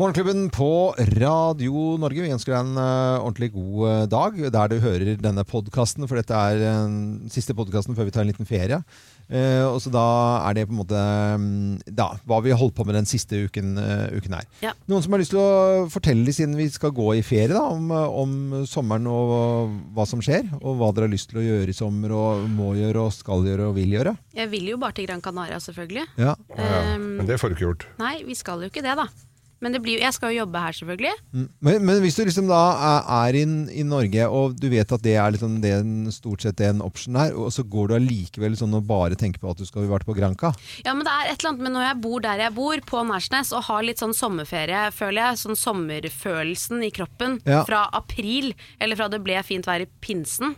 Morgenklubben på Radio Norge. Vi ønsker deg en uh, ordentlig god uh, dag der du hører denne podkasten, for dette er den siste podkasten før vi tar en liten ferie. Eh, og så Da er det på en måte um, da, hva vi har holdt på med den siste uken, uken her. Ja. Noen som har lyst til å fortelle siden vi skal gå i ferie, da, om, om sommeren og hva som skjer? Og hva dere har lyst til å gjøre i sommer, og må gjøre, og skal gjøre, og vil gjøre? Jeg vil jo bare til Gran Canaria, selvfølgelig. Ja. Ja, ja. Um, Men det får du ikke gjort. Nei, vi skal jo ikke det, da. Men det blir, jeg skal jo jobbe her, selvfølgelig. Mm. Men, men hvis du liksom da er, inn i Norge, og du vet at det er liksom det stort sett en option her, og så går du allikevel sånn og bare tenker på at du skal vært på Granca Ja, men det er et eller annet med når jeg bor der jeg bor, på Nærsnes, og har litt sånn sommerferie, føler jeg, sånn sommerfølelsen i kroppen, Ja. fra april, eller fra det ble fint vær i pinsen,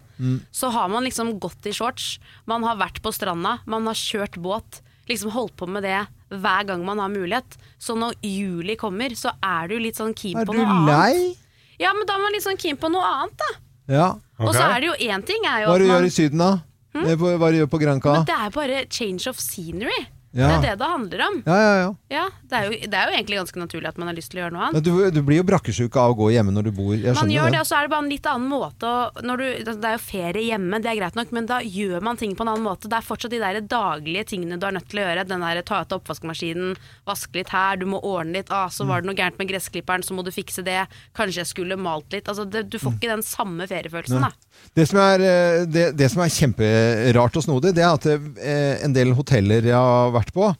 så har man liksom gått i shorts, man har vært på stranda, man har kjørt båt, liksom holdt på med det hver gang man har mulighet. Så når juli kommer, så er du litt sånn keen Er på du noe annet. lei? Ja, men da er man litt sånn keen på noe annet, da. Ja. Og så er det jo én ting er jo Hva er det du man gjør i Syden, da? Hmm? Hva er det du gjør på Granca? Men det er bare change of scenery. Ja. Det er det det handler om. Ja, ja, ja. Ja, det er, jo, det er jo egentlig ganske naturlig at man har lyst til å gjøre noe annet. Du, du blir jo brakkesjuk av å gå hjemme når du bor Jeg Man gjør det, og så er det bare en litt annen måte å, når du, Det er jo ferie hjemme, det er greit nok, men da gjør man ting på en annen måte. Det er fortsatt de der daglige tingene du er nødt til å gjøre. Den der Ta ut oppvaskmaskinen, vaske litt her, du må ordne litt. Ah, så var det noe gærent med gressklipperen, så må du fikse det. Kanskje jeg skulle malt litt. Altså, det, du får ikke den samme feriefølelsen, da. Det som er, eh, det, det som er kjemperart og snodig, det er at eh, en del hoteller jeg har vært på,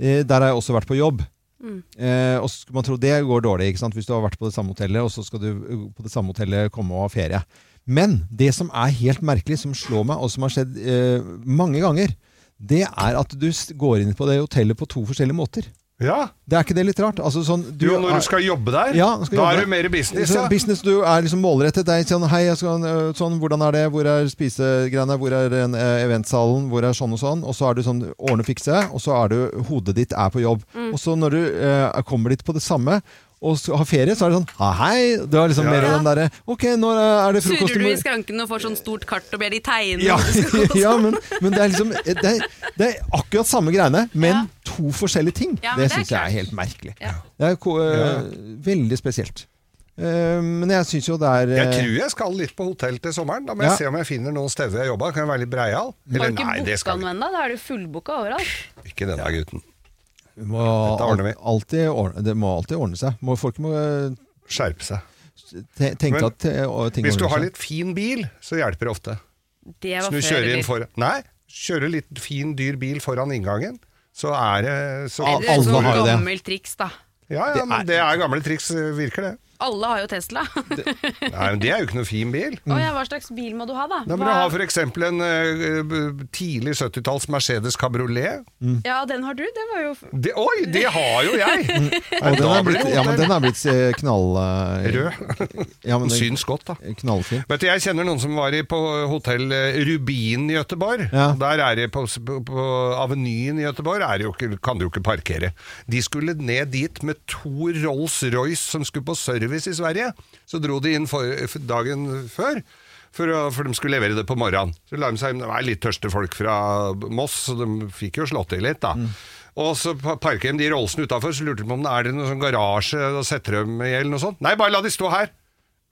eh, der har jeg også vært på jobb. Eh, og så skulle man tro det går dårlig ikke sant? hvis du har vært på det samme hotellet, og så skal du på det samme hotellet komme og ha ferie. Men det som er helt merkelig, som slår meg, og som har skjedd eh, mange ganger, det er at du går inn på det hotellet på to forskjellige måter. Ja. Det er ikke det litt rart? Altså, sånn, Jo, når du skal jobbe der, Ja, skal da jobbe. er du mer business, så ja. business, du er liksom målrettet. Det er sånn, hei, jeg skal, øh, sånn, hvordan er det, hvor er spisegreiene, hvor er en, øh, eventsalen, hvor er sånn og sånn. Og så er du sånn ordne og fikse, og så er du, hodet ditt er på jobb. Mm. Og så når du eh, kommer dit på det samme, og så har ferie, så er det sånn, ah, hei, du har liksom Ja, mer ja. den derre, ok, nå er det frokost. Surrer du i i skranken og får sånn stort kart og ber de tegne? Ja, ja men, men det er liksom det er, det er akkurat samme greiene, men Ja. to forskjellige ting. Ja, det det syns jeg er helt merkelig. Ja. Det er ko- Ja. veldig spesielt. Eh, men jeg syns jo det er Jeg eh, tror jeg skal litt på hotell til sommeren. Da må Ja. jeg se om jeg finner noen steder jeg jobber. Kan jeg være litt breial? Har Eller du ikke nei, det booka skal noe ennå? Da er du fullbooka overalt. ikke. Denne gutten. Må Dette ordner vi. alltid ordne, det må alltid ordne seg. Må, folk må eh, Skjerpe seg. Men at eh, ting Hvis du har litt fin bil, så hjelper det ofte. Det var Så du før, kjører inn foran Nei, kjører litt fin, dyr bil foran inngangen. Så er det så, Eller jo det. gammelt triks, da. Ja, ja, men det er gamle triks, virker det. Alle har jo Tesla. Nei, men Det er jo ikke noe fin bil. Å ja, hva slags bil må du ha, da? Da må du Hva- ha f.eks. en uh, tidlig 70-talls Mercedes Cabriolet. Ja, den har du. Det var jo Det, oi, det har jo jeg! Og den er blitt, det ja, men den er blitt eh, knall... Uh, Rød. Ja, men syns godt, da. Knallfin. Vet du, Jeg kjenner noen som var i på hotell Rubin i Gøteborg. Ja. Der er det på, på, på Avenyen i Gøteborg er det jo ikke, kan du jo ikke parkere. De skulle ned dit med to Rolls-Royce som skulle på service i Sverige. Så dro de inn for, dagen før. For, å, for de skulle levere det på morgenen. Så la de seg Det var litt tørste folk fra Moss, så de fikk jo slått i litt, da. Og så parker de de Rollsene utafor, så lurte de på om det er noen sånn garasje og setter dem i, eller noe sånt. Nei, bare la de stå her!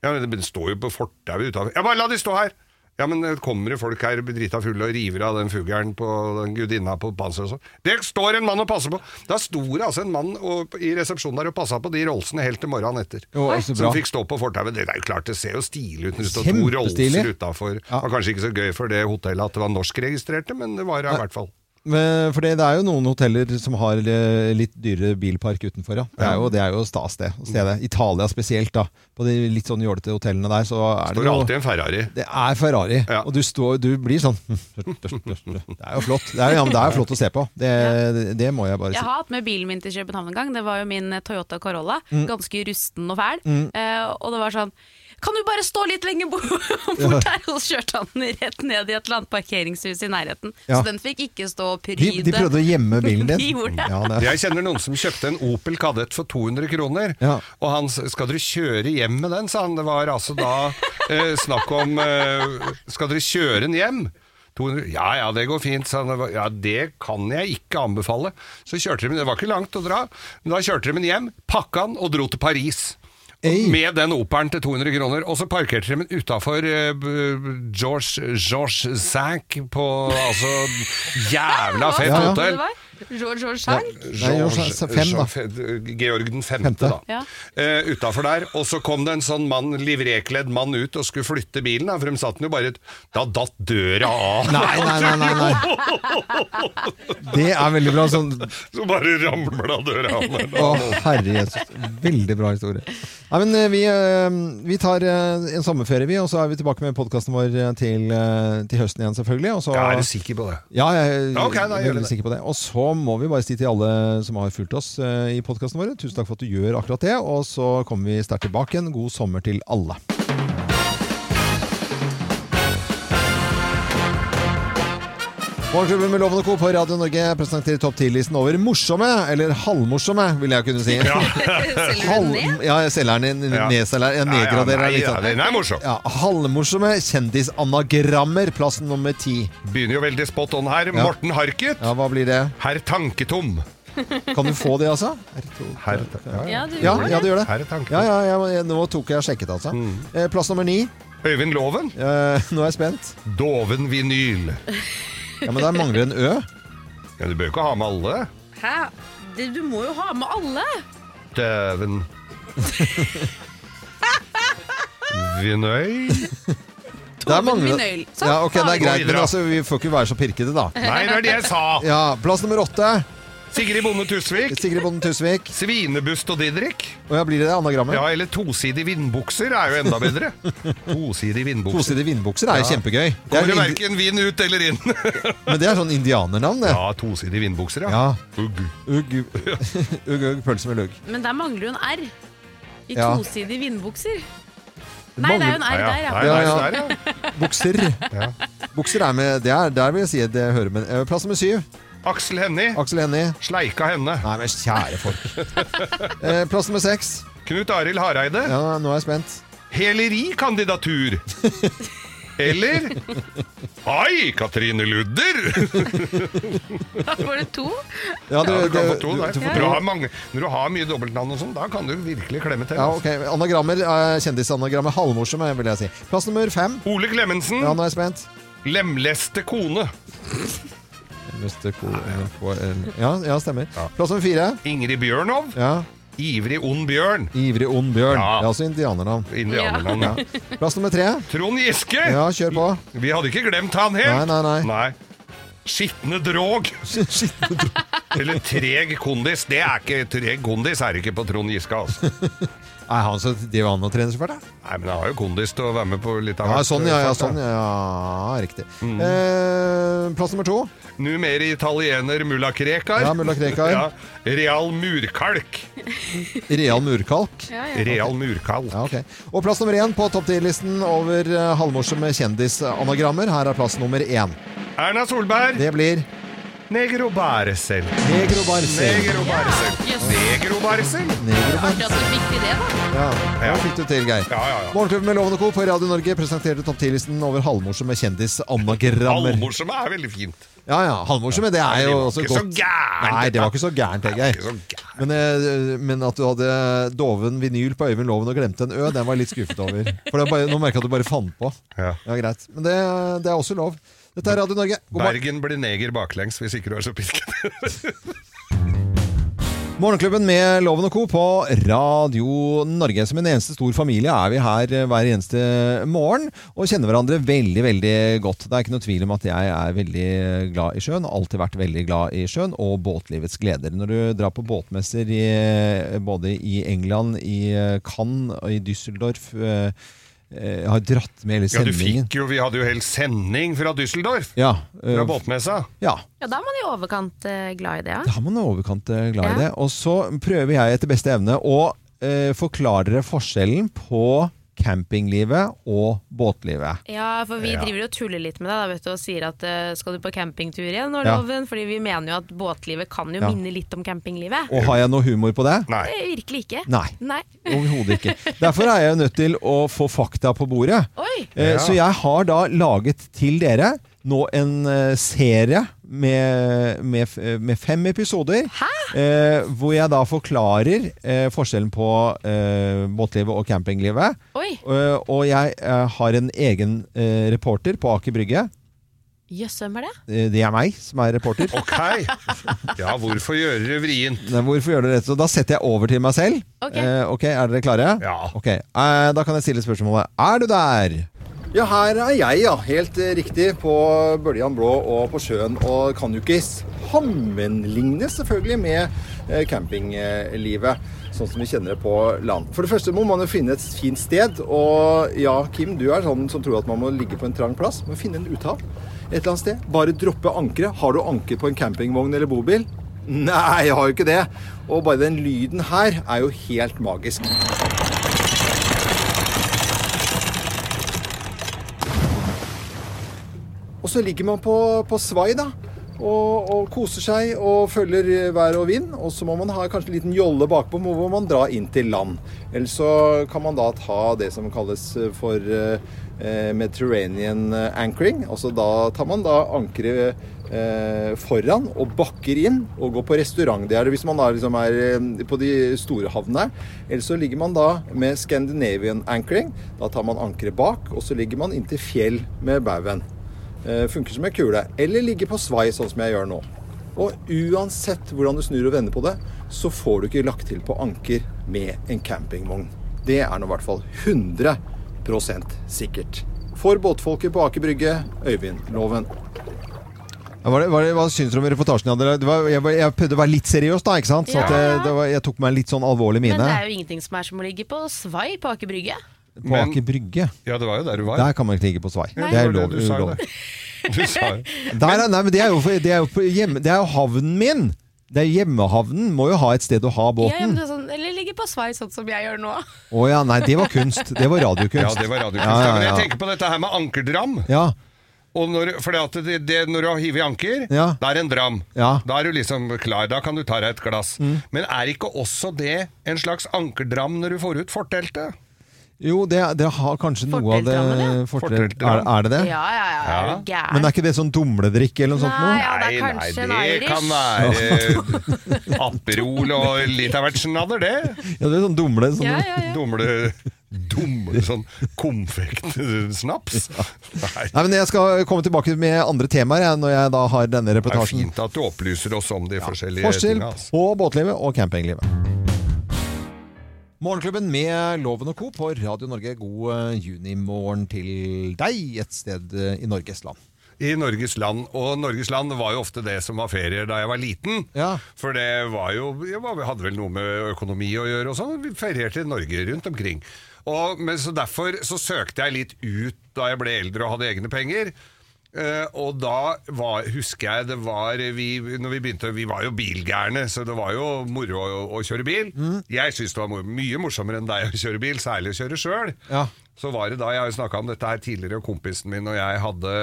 Ja, men De står jo på fortauet utafor. Ja, bare la de stå her! Ja, men det kommer det folk her drita fulle og river av den fuglen på den gudinna på panseret og sånn. Det står en mann og passer på! Da sto det altså en mann og, i resepsjonen der og passa på de rollsene helt til morgenen etter. Jo, så bra. Som fikk stå på fortauet. Det er jo klart, det ser jo stilig ut når det står to rollser utafor. Ja. Det var kanskje ikke så gøy for det hotellet at det var norskregistrerte, men det var det i hvert fall. Men, for det, det er jo noen hoteller som har eh, litt dyrere bilpark utenfor, ja. Det er jo, det er jo stas, det. stedet. Italia spesielt, da. På de litt sånn jålete hotellene der, så er det Står jo alltid en Ferrari. Det er Ferrari, Ja. og du, står, du blir sånn Det er jo flott. Det er, ja, men det er jo flott å se på. Det, det, det må jeg bare si. Jeg har hatt med bilen min til København en gang. Det var jo min Toyota Corolla. Mm. Ganske rusten og fæl. Eh, og det var sånn Kan du bare stå litt lenger bo- bort her? Og så kjørte han den rett ned i et eller annet parkeringshus i nærheten. Ja. Så den fikk ikke stå og pryde. de prøvde å gjemme bilen din. De gjorde det. Ja, det Jeg kjenner noen som kjøpte en Opel Kadett for 200 kroner. Ja. Og han sa 'skal dere kjøre hjem med den', sa han. Det var altså da eh, snakk om eh, 'skal dere kjøre den hjem'? 200, ja ja, det går fint, sa han. Ja, det kan jeg ikke anbefale. Så kjørte de, det var ikke langt å dra, men da kjørte de den hjem, pakka den og dro til Paris. Ei. Med den operen til 200 kroner. Og så parkerte de den utafor George, George Zank på altså jævla fett Ja, ja. hotell. George George. George- Georg den femte, Femte. da. Ja. Eh, utafor der. Og så kom det en sånn mann, livrekledd mann ut og skulle flytte bilen, da, for de satt den jo bare ut. Da datt døra av! Nei, nei, nei, nei, nei. Det er veldig bra. Sånn Så bare ramla døra av. Å, herre Jesus. Veldig bra historie. Nei, men eh, vi, eh, vi tar eh, en sommerferie, vi, og så er vi tilbake med podkasten vår eh, til, eh, til høsten igjen, selvfølgelig. Og så, ja, er sikker på det. ja, jeg er Ja, ok, da jeg er veldig sikker på det. Og så må vi bare si til alle som har fulgt oss eh, i podkasten vår, tusen takk for at du gjør akkurat det. Og så kommer vi sterkt tilbake igjen. God sommer til alle. Morgenklubben med Loven og Co. på Radio Norge presenterer topp 10-listen over morsomme, eller halvmorsomme, vil jeg kunne si. Selger Halv, ned? ja, jeg selger den Ja. nedselger. Jeg nedgraderer den litt. ja, sånn. den er morsom. Ja, halvmorsomme kjendisanagrammer, plass nummer ti. Begynner jo veldig spot on her. Morten Harket. Ja, hva blir det? Herr Tanketom. Kan du få det, altså? Herre, ja. Ja, du Ja, ja, du gjør det. Herre Tanketom. Ja, ja, ja, nå tok jeg og sjekket, altså. Mm. Eh, Plass nummer ni. Øyvind Loven. Eh, nå er jeg spent. Doven vinyl. Ja, Men der mangler en Ø. Ja, du bør jo ikke ha med alle. Hæ? Det, du må jo ha med alle! Døven. Vinøy. Der mangler Vinyl. Så, Ja, ok, det er greit, men altså, vi får ikke være så pirkete, da. Nei, det er det jeg sa! Ja, Plass nummer åtte. Sigrid Bonde Tusvik. Sigrid Bonde Tusvik. Svinebust og Didrik. Og ja, blir det det anagrammet? Ja, eller tosidig vindbukser er jo enda bedre. Tosidig vindbukser. Tosidig vindbukser er jo Ja. kjempegøy. Det Kommer er, det verken vind ut eller inn. men det er sånn indianernavn, det. Ja, tosidig vindbukser, ja. Ja. Ugg. Ugg, ugg, ugg, pølse med lugg. Men der mangler jo en R. I Ja. tosidige vindbukser. Nei, det er jo en R der, ja. ja. Nei, Ja, nei, der, ja. Bukser. Ja. Bukser er med det er, Der vil jeg si det hører med. Eh, Plass nummer syv. Aksel Hennie. Aksel Hennie. Sleika henne. Nei, men kjære folk. Eh, Plass nummer seks. Knut Arild Hareide. Ja, nå er jeg spent. Helerikandidatur. Eller Hei, Katrine Ludder! Var det to? Ja, Ja, du kan det- få to der. du får du har, mange, når du har mye dobbeltnavn og sånn, da kan du virkelig klemme til. Ja, okay. ok. Anagrammer. eh, Kjendisanagrammer. Halvmorsomme, vil jeg si. Plass nummer fem. Ole Klemensen. Ja, nå er jeg spent. Lemleste kone. Ko- Ja, ja, stemmer. Plass nummer fire. Ingrid Bjørnov. Ja. Ivrig ond bjørn. Ivrig ond bjørn. Ja. Det er altså indianernavn. Indianernavn. Ja. Ja. Plass nummer tre. Trond Giske. Ja, kjør på. Vi hadde ikke glemt han Nei, helt. nei, nei. Nei. Skitne drog. Eller treg kondis. Det er ikke Treg kondis er det ikke på Trond Giske, altså. Er han så driver han og trener for deg? da? Nei, men han har jo kondis til å være med på litt av hvert. Ja, sånn, ja. ja, sånn, ja, ja riktig. Eh, plass nummer to. Numer italiener mulla Krekar. Ja, mulla Krekar. Ja. Real murkalk. Real murkalk. Ja, ja. Real murkalk. Ja, ok. Og plass nummer én på topp ti-listen over uh, halvmorsomme kjendisanagrammer. Her er plass nummer én. Erna Solberg. Det blir Negro Baresel. Negro Barcel. Negro Baresel. Yes. Negro Baresel. Negro Barcel. du fikk til det, da. Ja, Ja. det fikk du til, Geir. Ja, ja, ja. Morgenklubben med Lovende Co. på Radio Norge presenterte topp 10-listen over halvmorsomme kjendisanagrammer. Halvmorsomme er veldig fint. Ja, ja. Halvmorsomme, det er Det jo også ikke så godt. gærent, Nei, det var ikke så gærent, det, Det var ikke så gærent. Men, eh, men at du hadde doven vinyl på Øyvind Loven og glemte en Ø, den var jeg litt skuffet over. For det bare, nå merker jeg at du bare fant på. Ja. Ja, greit. Men det, det er også lov. Dette er Radio Norge. God. Bergen blir neger baklengs hvis ikke du er så pisket. Morgenklubben med Loven og Co. på Radio Norge. Som en eneste stor familie er vi her eh, hver eneste morgen og kjenner hverandre veldig veldig godt. Det er ikke noe tvil om at jeg er veldig glad i sjøen. Alltid vært veldig glad i sjøen og båtlivets gleder. Når du drar på båtmesser i, både i England, i Cannes og i Düsseldorf eh, har dratt med hele Ja, du sendingen. fikk jo, Vi hadde jo hel sending fra Düsseldorf. Ja, eh, Fra båtmessa. ja. Ja, da er man i overkant eh, glad i det, ja. Da er man i overkant eh, glad i Ja. det. Og så prøver jeg etter beste evne å eh, forklare dere forskjellen på campinglivet og båtlivet. Ja, for vi Ja. driver og tuller litt med det da, vet du, og sier at eh, skal du på campingtur igjen nå, Ja. Loven? Fordi vi mener jo at båtlivet kan jo Ja. minne litt om campinglivet. Og har jeg noe humor på det? Nei. Eh, Virkelig ikke. Nei. Nei. Overhodet ikke. Derfor er jeg nødt til å få fakta på bordet. Oi! Eh, Ja. Så jeg har da laget til dere nå en serie med, med, med fem episoder. Eh, hvor jeg da forklarer eh, forskjellen på eh, båtlivet og campinglivet. Oi, Eh, og jeg eh, har en egen eh, reporter på Aker Brygge. jøss, hvem er det? Det er meg som er reporter. Ok! Ja, hvorfor gjøre det vrient? Nei, Hvorfor gjør du dette? Så Da setter jeg over til meg selv. Ok. Eh, ok, Er dere klare? Ja. Ok, eh, Da kan jeg stille spørsmålet Er du der? Ja, her er jeg, ja. Helt eh, riktig. På Bøljan Blå og på sjøen. Og kan jo ikke sammenlignes selvfølgelig med eh, campinglivet. Sånn som vi kjenner det på land. For det første må man jo finne et fint sted. Og ja, Kim, du er sånn som tror at man må ligge på en trang plass. Må finne en uthav et eller annet sted. Bare droppe ankeret. Har du anker på en campingvogn eller bobil? Nei, jeg har jo ikke det. Og bare den lyden her er jo helt magisk. Og så ligger man på, på svai, da. Og, og koser seg og følger vær og vind. Og så må man ha kanskje en liten jolle bakpå hvor man drar inn til land. Eller så kan man da ta det som kalles for eh, Mediterranean anchoring. Altså da tar man da ankeret eh, foran og bakker inn og går på restaurant. Det er det hvis man da liksom er eh, på de store havnene. Eller så ligger man da med Scandinavian anchoring. Da tar man ankeret bak, og så ligger man inntil fjell med baugen. Eh, funker som en kule. Eller ligge på svai, sånn som jeg gjør nå. Og uansett hvordan du snur og vender på det, så får du ikke lagt til på anker med en campingvogn. Det er nå i hvert fall 100% sikkert. For båtfolket på Aker Brygge, Øyvind Loven. Hva, hva syns du om reportasjen? Det var, jeg, jeg prøvde å være litt seriøs, da. ikke sant? Så Ja, jeg, ja. det var, jeg tok meg en litt sånn alvorlig mine. Men det er jo ingenting som er som å ligge på svai på Aker Brygge. På Men- Aker Brygge. Ja, det var jo der du var. Der kan man ikke ligge på svai. Nei. Det er var lov. Du sa ulovlig. det. Er- nei, men det er jo, det er jo, på hjemme, det er jo havnen min. Det er Hjemmehavnen må jo ha et sted å ha båten. ja, sånn, eller ligge på svei, sånn som jeg gjør nå. Å ja, nei, det var kunst. Det var radiokunst. Ja, det var radiokunst. Ja, ja, Men jeg tenker på dette her med ankerdram. Ja, Og når, fordi at det, det, når du har hivet i anker, Ja. da er det en dram. Ja. Mm. Da er du liksom klar, da kan du ta deg et glass. Men er ikke også det en slags ankerdram når du får ut forteltet? Jo, det, det har kanskje noe av det ja. Forteltram. er, er det det? Ja, ja, ja. Ja. gæren? Men er ikke det sånn dumledrikk eller noe sånt Nei, noe? ja, det er nei, kanskje det kan være Aperol og litt av hvert snadder, det. Ja, det er sånn dumle sånn, Ja, ja, ja. Dumle Dumle sånn konfektsnaps. Nei. Nei, men Jeg skal komme tilbake med andre temaer jeg, når jeg da har denne Det er fint at du opplyser oss om de forskjellige Forskjell tingene. Forskjell på båtlivet og campinglivet. Morgenklubben med Loven og Co. på Radio Norge. God eh, junimorgen til deg et sted eh, i Norges land. I Norges land, og Norges land var jo ofte det som var ferier da jeg var liten. Ja. For det var jo Jeg var, hadde vel noe med økonomi å gjøre og sånn. Vi ferierte i Norge rundt omkring. Og, men så Derfor så søkte jeg litt ut da jeg ble eldre og hadde egne penger. Eh, og da var, husker jeg det var vi, når vi begynte, vi var jo bilgærne, så det var jo moro å, å kjøre bil. Jeg syns det var mye morsommere enn deg å kjøre bil, særlig å kjøre sjøl. Ja. Så var det da, Jeg har jo snakka om dette her tidligere, og kompisen min og jeg hadde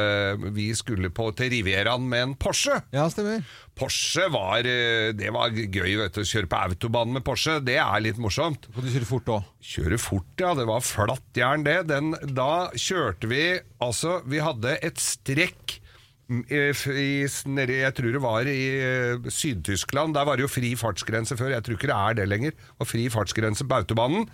Vi skulle på til Rivieraen med en Porsche. Ja, stemmer. Porsche var eh, Det var gøy, vet du. Å kjøre på autobanen med Porsche, det er litt morsomt. Og du kjører fort òg. Kjøre fort, ja. Det var flatt jern, det. Den, da kjørte vi Altså, vi hadde et strekk i, i, nede, Jeg tror det var i eh, Syd-Tyskland. Der var det jo fri fartsgrense før. Jeg tror ikke det er det lenger. Og fri fartsgrense på autobanen.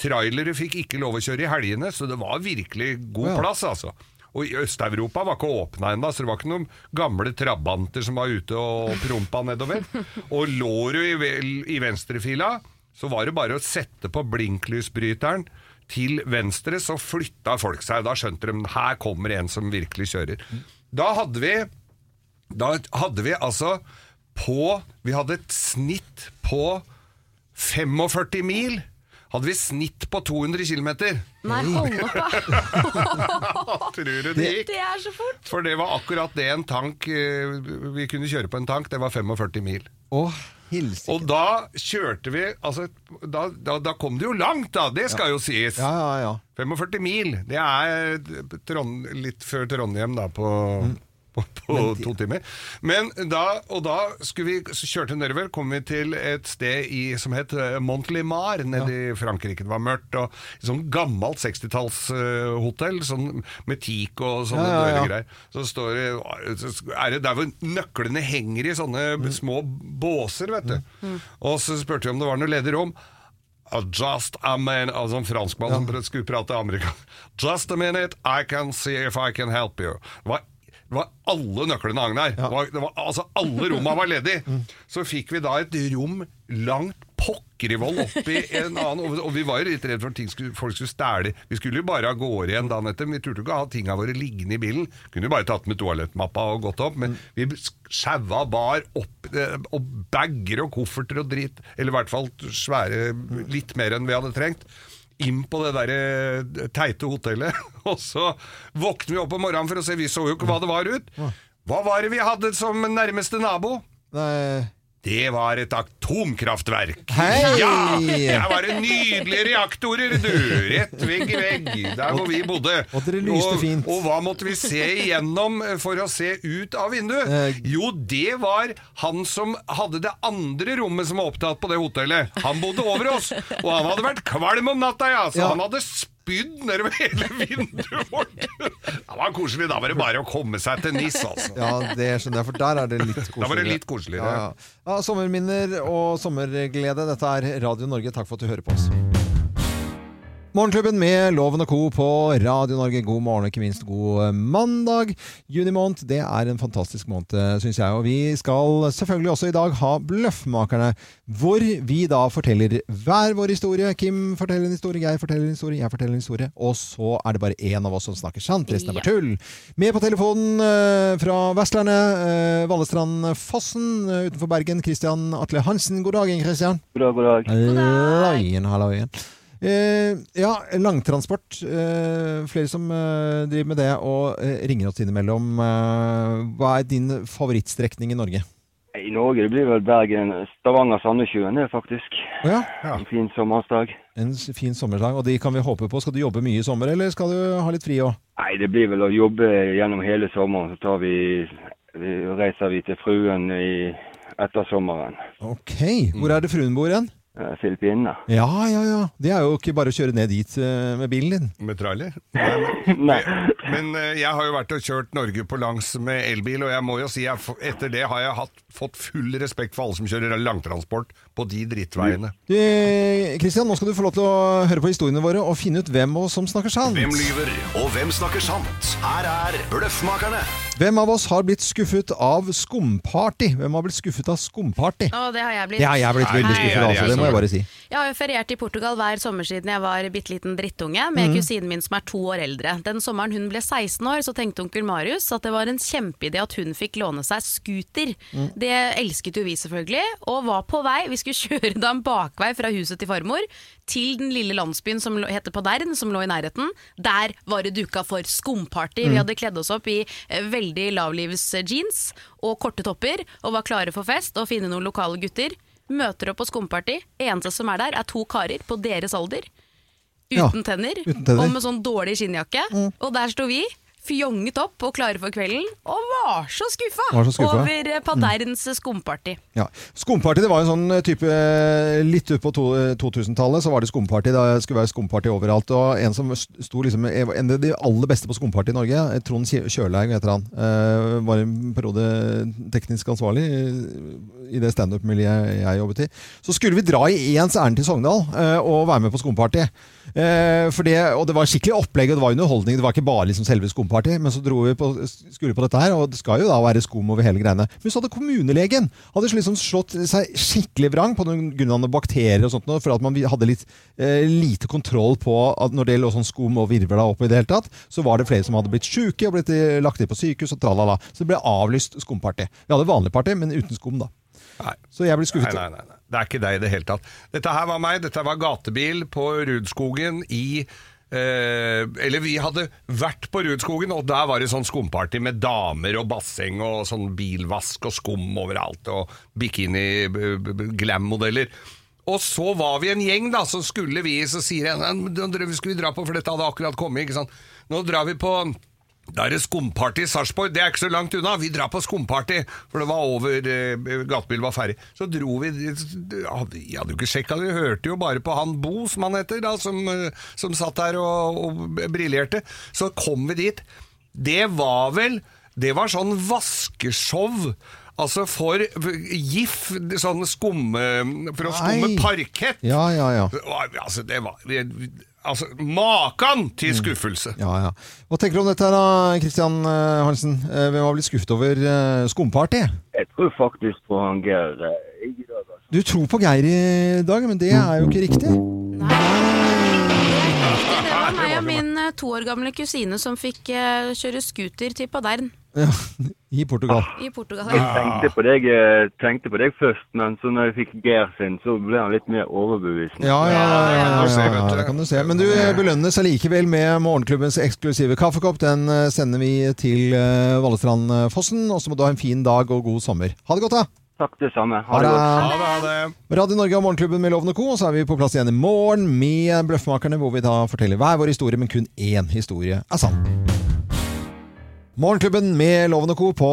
Trailere fikk ikke lov å kjøre i helgene, så det var virkelig god Ja. plass, altså. Og i Øst-Europa var ikke åpna ennå, så det var ikke noen gamle trabanter som var ute og prompa nedover. Og lå du i, i venstrefila, så var det bare å sette på blinklysbryteren til venstre, så flytta folk seg. Da skjønte de her kommer en som virkelig kjører. Da hadde vi Da hadde vi altså på Vi hadde et snitt på 45 mil. Hadde vi snitt på 200 km. Nei, hold opp, da. Tror du det gikk? Det er så fort. For det var akkurat det en tank eh, Vi kunne kjøre på en tank, det var 45 mil. Å, hilsike. Og da kjørte vi Altså, da, da, da kom det jo langt, da! Det skal jo sies. Ja, ja, ja. 45 mil. Det er Trond, litt før Trondheim, da, på på, på to timer. Men da, og da skulle vi, så kjørte vi nedover, kom vi til et sted i, som het eh, Montlimar, nede i Frankrike. Det var mørkt, og et sånn gammelt 60-tallshotell, sånn med teak og sånne Ja, ja, ja. greier. Så står det, er det der hvor nøklene henger i sånne Mm. små båser, vet du. Og så spurte vi om det var noe ledig rom. Uh, Just a minute Altså en franskmann som skulle prate amerikansk. Just a minute, I can see if I can help you. Det var, det var alle nøklene hang der. Det var, det var, altså Alle rommene var ledige. Så fikk vi da et rom langt pokker i vold oppi en annen og, og vi var jo litt redd for at skulle, folk skulle stjele. Vi skulle jo bare av gårde igjen dagen etter. Vi turte ikke ha tinga våre liggende i bilen. Kunne jo bare tatt med toalettmappa og gått opp. Men vi sjaua bar opp eh, og bager og kofferter og drit. Eller i hvert fall svære litt mer enn vi hadde trengt. Inn på det der eh, teite hotellet. Og så våkner vi opp om morgenen for å se, vi så jo ikke hva det var ut. Hva var det vi hadde som nærmeste nabo? Nei. Det var et atomkraftverk. Hei! Ja! Der var det nydelige reaktorer, du! Rett vegg i vegg, der hvor vi bodde. Og dere lyste fint. Og hva måtte vi se igjennom for å se ut av vinduet? Eh. Jo, det var han som hadde det andre rommet som var opptatt på det hotellet. Han bodde over oss, og han hadde vært kvalm om natta, ja. Så Ja. han hadde spydd nedover hele vinduet vårt. Det var koselig. Da var det bare å komme seg til NIS, altså. Ja, det skjønner jeg, for der er det litt koseligere. Da var det litt koseligere. Ja, ja. ja, sommerminner og sommerglede. Dette er Radio Norge. Takk for at du hører på oss. Morgenklubben med Loven og Co. på Radio Norge. God morgen og ikke minst god eh, mandag. Juni måned, det er en fantastisk måned, syns jeg. Og vi skal selvfølgelig også i dag ha Bløffmakerne, hvor vi da forteller hver vår historie. Kim forteller en historie, jeg forteller en historie, jeg forteller en historie. Og så er det bare én av oss som snakker sant. Resten er bare tull. Med på telefonen eh, fra Vestlandet, eh, Vallestrand Fossen eh, utenfor Bergen, Christian Atle Hansen. God dag, Christian. God dag, god dag. Halloien, halloien. Eh, ja, langtransport. Eh, flere som eh, driver med det og eh, ringer oss innimellom. Eh, hva er din favorittstrekning i Norge? I Norge det blir vel Bergen, Stavanger, Sandnessjøen det faktisk. Å ja, En fin sommersdag. en fin sommerdag, og de kan vi håpe på. Skal du jobbe mye i sommer, eller skal du ha litt fri òg? Nei, det blir vel å jobbe gjennom hele sommeren. Så tar vi, vi reiser vi til fruen i, etter sommeren. Ok. Hvor er det fruen bor hen? Eh, Filippinene. Ja, ja, ja. Det er jo ikke bare å kjøre ned dit eh, med bilen din. Med trailer? Nei. Men eh, jeg har jo vært og kjørt Norge på langs med elbil, og jeg må jo si jeg, etter det har jeg hatt, fått full respekt for alle som kjører langtransport på de drittveiene. Du, Christian, nå skal du få lov til å høre på historiene våre og finne ut hvem av oss som snakker sant. Hvem lyver, og hvem snakker sant? Her er Bløffmakerne. Hvem av oss har blitt skuffet av skumparty? Hvem har blitt skuffet av skumparty? Å, det har jeg blitt. Det har jeg blitt veldig skuffet av, altså, må jeg bare si. Jeg har jo feriert i Portugal hver sommer siden jeg var bitte liten drittunge med kusinen min som er to år eldre. Den sommeren hun ble 16 år, så tenkte onkel Marius at det var en kjempeidé at hun fikk låne seg scooter. Det elsket jo vi selvfølgelig, og var på vei. Vi skulle kjøre da en bakvei fra huset til farmor til den lille landsbyen som heter Padern, som lå i nærheten. Der var det duka for skumparty. Vi hadde kledd oss opp i veldig veldig lavlivsjeans og korte topper og var klare for fest og finne noen lokale gutter. Møter opp på skumparty. Eneste som er der, er to karer på deres alder. Ja, Uten tenner, uten tenner. og med sånn dårlig skinnjakke. Og der sto vi, fjonget opp og klare for kvelden, og var så skuffa, Var så skuffa. over Paderns mm. skumparty. Ja. Skumparty det var en sånn eh, type eh, Litt ut på to, eh, 2000-tallet så var det skumparty. Det skulle være skumparty overalt. Og en som sto liksom En av de aller beste på skumparty i Norge, eh, Trond Kjø- heter han, eh, var en periode teknisk ansvarlig eh, i det standup-miljøet jeg jobbet i. Så skulle vi dra i ens ærend til Sogndal eh, og være med på skumparty. Eh, for det, og det var skikkelig opplegg, og det var underholdning. Det var ikke bare liksom selve skumparty. Men så dro vi på, skulle på dette her, og det skal jo da være skum over hele greiene. Men så hadde kommunelegen hadde liksom slått seg skikkelig vrang på grunn av bakterier og sånt, for at man hadde litt eh, lite kontroll på at når det lå sånn skum og virvla opp i det hele tatt, så var det flere som hadde blitt sjuke og blitt eh, lagt inn på sykehus og tralala. Så det ble avlyst skumparty. Vi hadde vanlig party, men uten skum, da. Nei. Så jeg blir skuffet. nei, nei, nei. Det er ikke deg i det hele tatt. Dette her var meg. Dette var gatebil på Rudskogen i eh, Eller vi hadde vært på Rudskogen, og der var det sånn skumparty med damer og basseng og sånn bilvask og skum overalt, og bikini-glam-modeller. Og så var vi en gjeng, da, så skulle vi Så sier jeg "Nei, nå skal vi dra på, for dette hadde akkurat kommet. ikke sant? Nå drar vi på Da er det skumparty i Sarpsborg. Det er ikke så langt unna. Vi drar på skumparty, for det var over eh, Gatebilen var ferdig. Så dro vi ja, Vi hadde jo ikke sjekka det, vi hørte jo bare på han Bo, som han heter, da, som, eh, som satt der og, og briljerte. Så kom vi dit. Det var vel Det var sånn vaskeshow. Altså for GIF, sånn skumme For å skumme Nei. parkett. Ja, ja, ja. Altså, det var Altså, Makan til skuffelse! Ja, ja. Hva tenker du om dette her da, Kristian eh, Hansen? Eh, Hvem har blitt skuffet over uh, skumparty? Jeg tror faktisk på han Geir eh, i dag, altså. Du tror på Geir i dag, men det er jo ikke riktig. Nei. Det var meg og min eh, to år gamle kusine som fikk eh, kjøre scooter til Padern Ja, I Portugal. i Portugal. Jeg tenkte på, deg, eh, tenkte på deg først, men så når jeg fikk Geir sin, så ble han litt mer overbevisende. Ja, ja, ja, ja, det kan du se. Men du belønnes allikevel med morgenklubbens eksklusive kaffekopp. Den eh, sender vi til eh, Vallestrandfossen. Og så må du ha en fin dag og god sommer. Ha det godt, da! Takk det samme. Ha det! godt. ha det. Radio Norge og Morgenklubben med Lovende Co. Og så er vi på plass igjen i morgen med Bløffmakerne, hvor vi da forteller hver vår historie, men kun én historie er sann. Morgenklubben med Loven og Co. på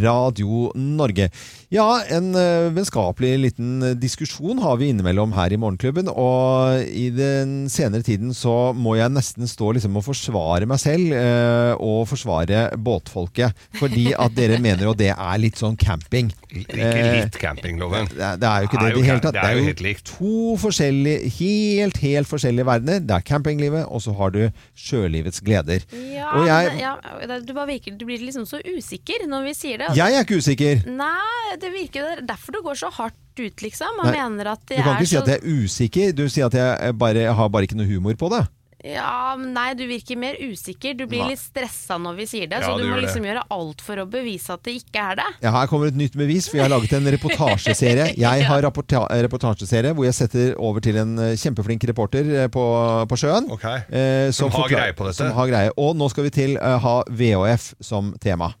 Radio Norge. Ja, en uh, vennskapelig liten eh, diskusjon har vi innimellom her i Morgenklubben. Og i den senere tiden så må jeg nesten stå liksom og forsvare meg selv eh, og forsvare båtfolket. Fordi at dere mener jo det er litt sånn camping. Ikke litt campingloven. Det er, det er jo ikke Det i det hele tatt. det er jo helt likt. to forskjellige, helt, helt forskjellige verdener. Det er campinglivet, og så har du sjølivets gleder. Ja, Og jeg- ja, du, bare virker, du blir liksom så usikker når vi sier det. altså. Jeg er ikke usikker. Nei, det virker det er derfor du går så hardt ut, liksom. Og Nei, mener at Du kan er ikke si at jeg er usikker. Du sier at jeg bare, jeg har bare ikke noe humor på det. Ja, Nei, du virker mer usikker. Du blir Nei. litt stressa når vi sier det. Ja, så du du må gjør liksom gjøre alt for å bevise at det ikke er det. Ja, her kommer et nytt bevis, for jeg har laget en reportasjeserie. Jeg har rapporta reportasjeserie hvor jeg setter over til en eh, kjempeflink reporter eh, på, på sjøen. Ok. eh, Som har forklar- greie på dette. Som har greie. Og nå skal vi til eh, ha VHF som tema.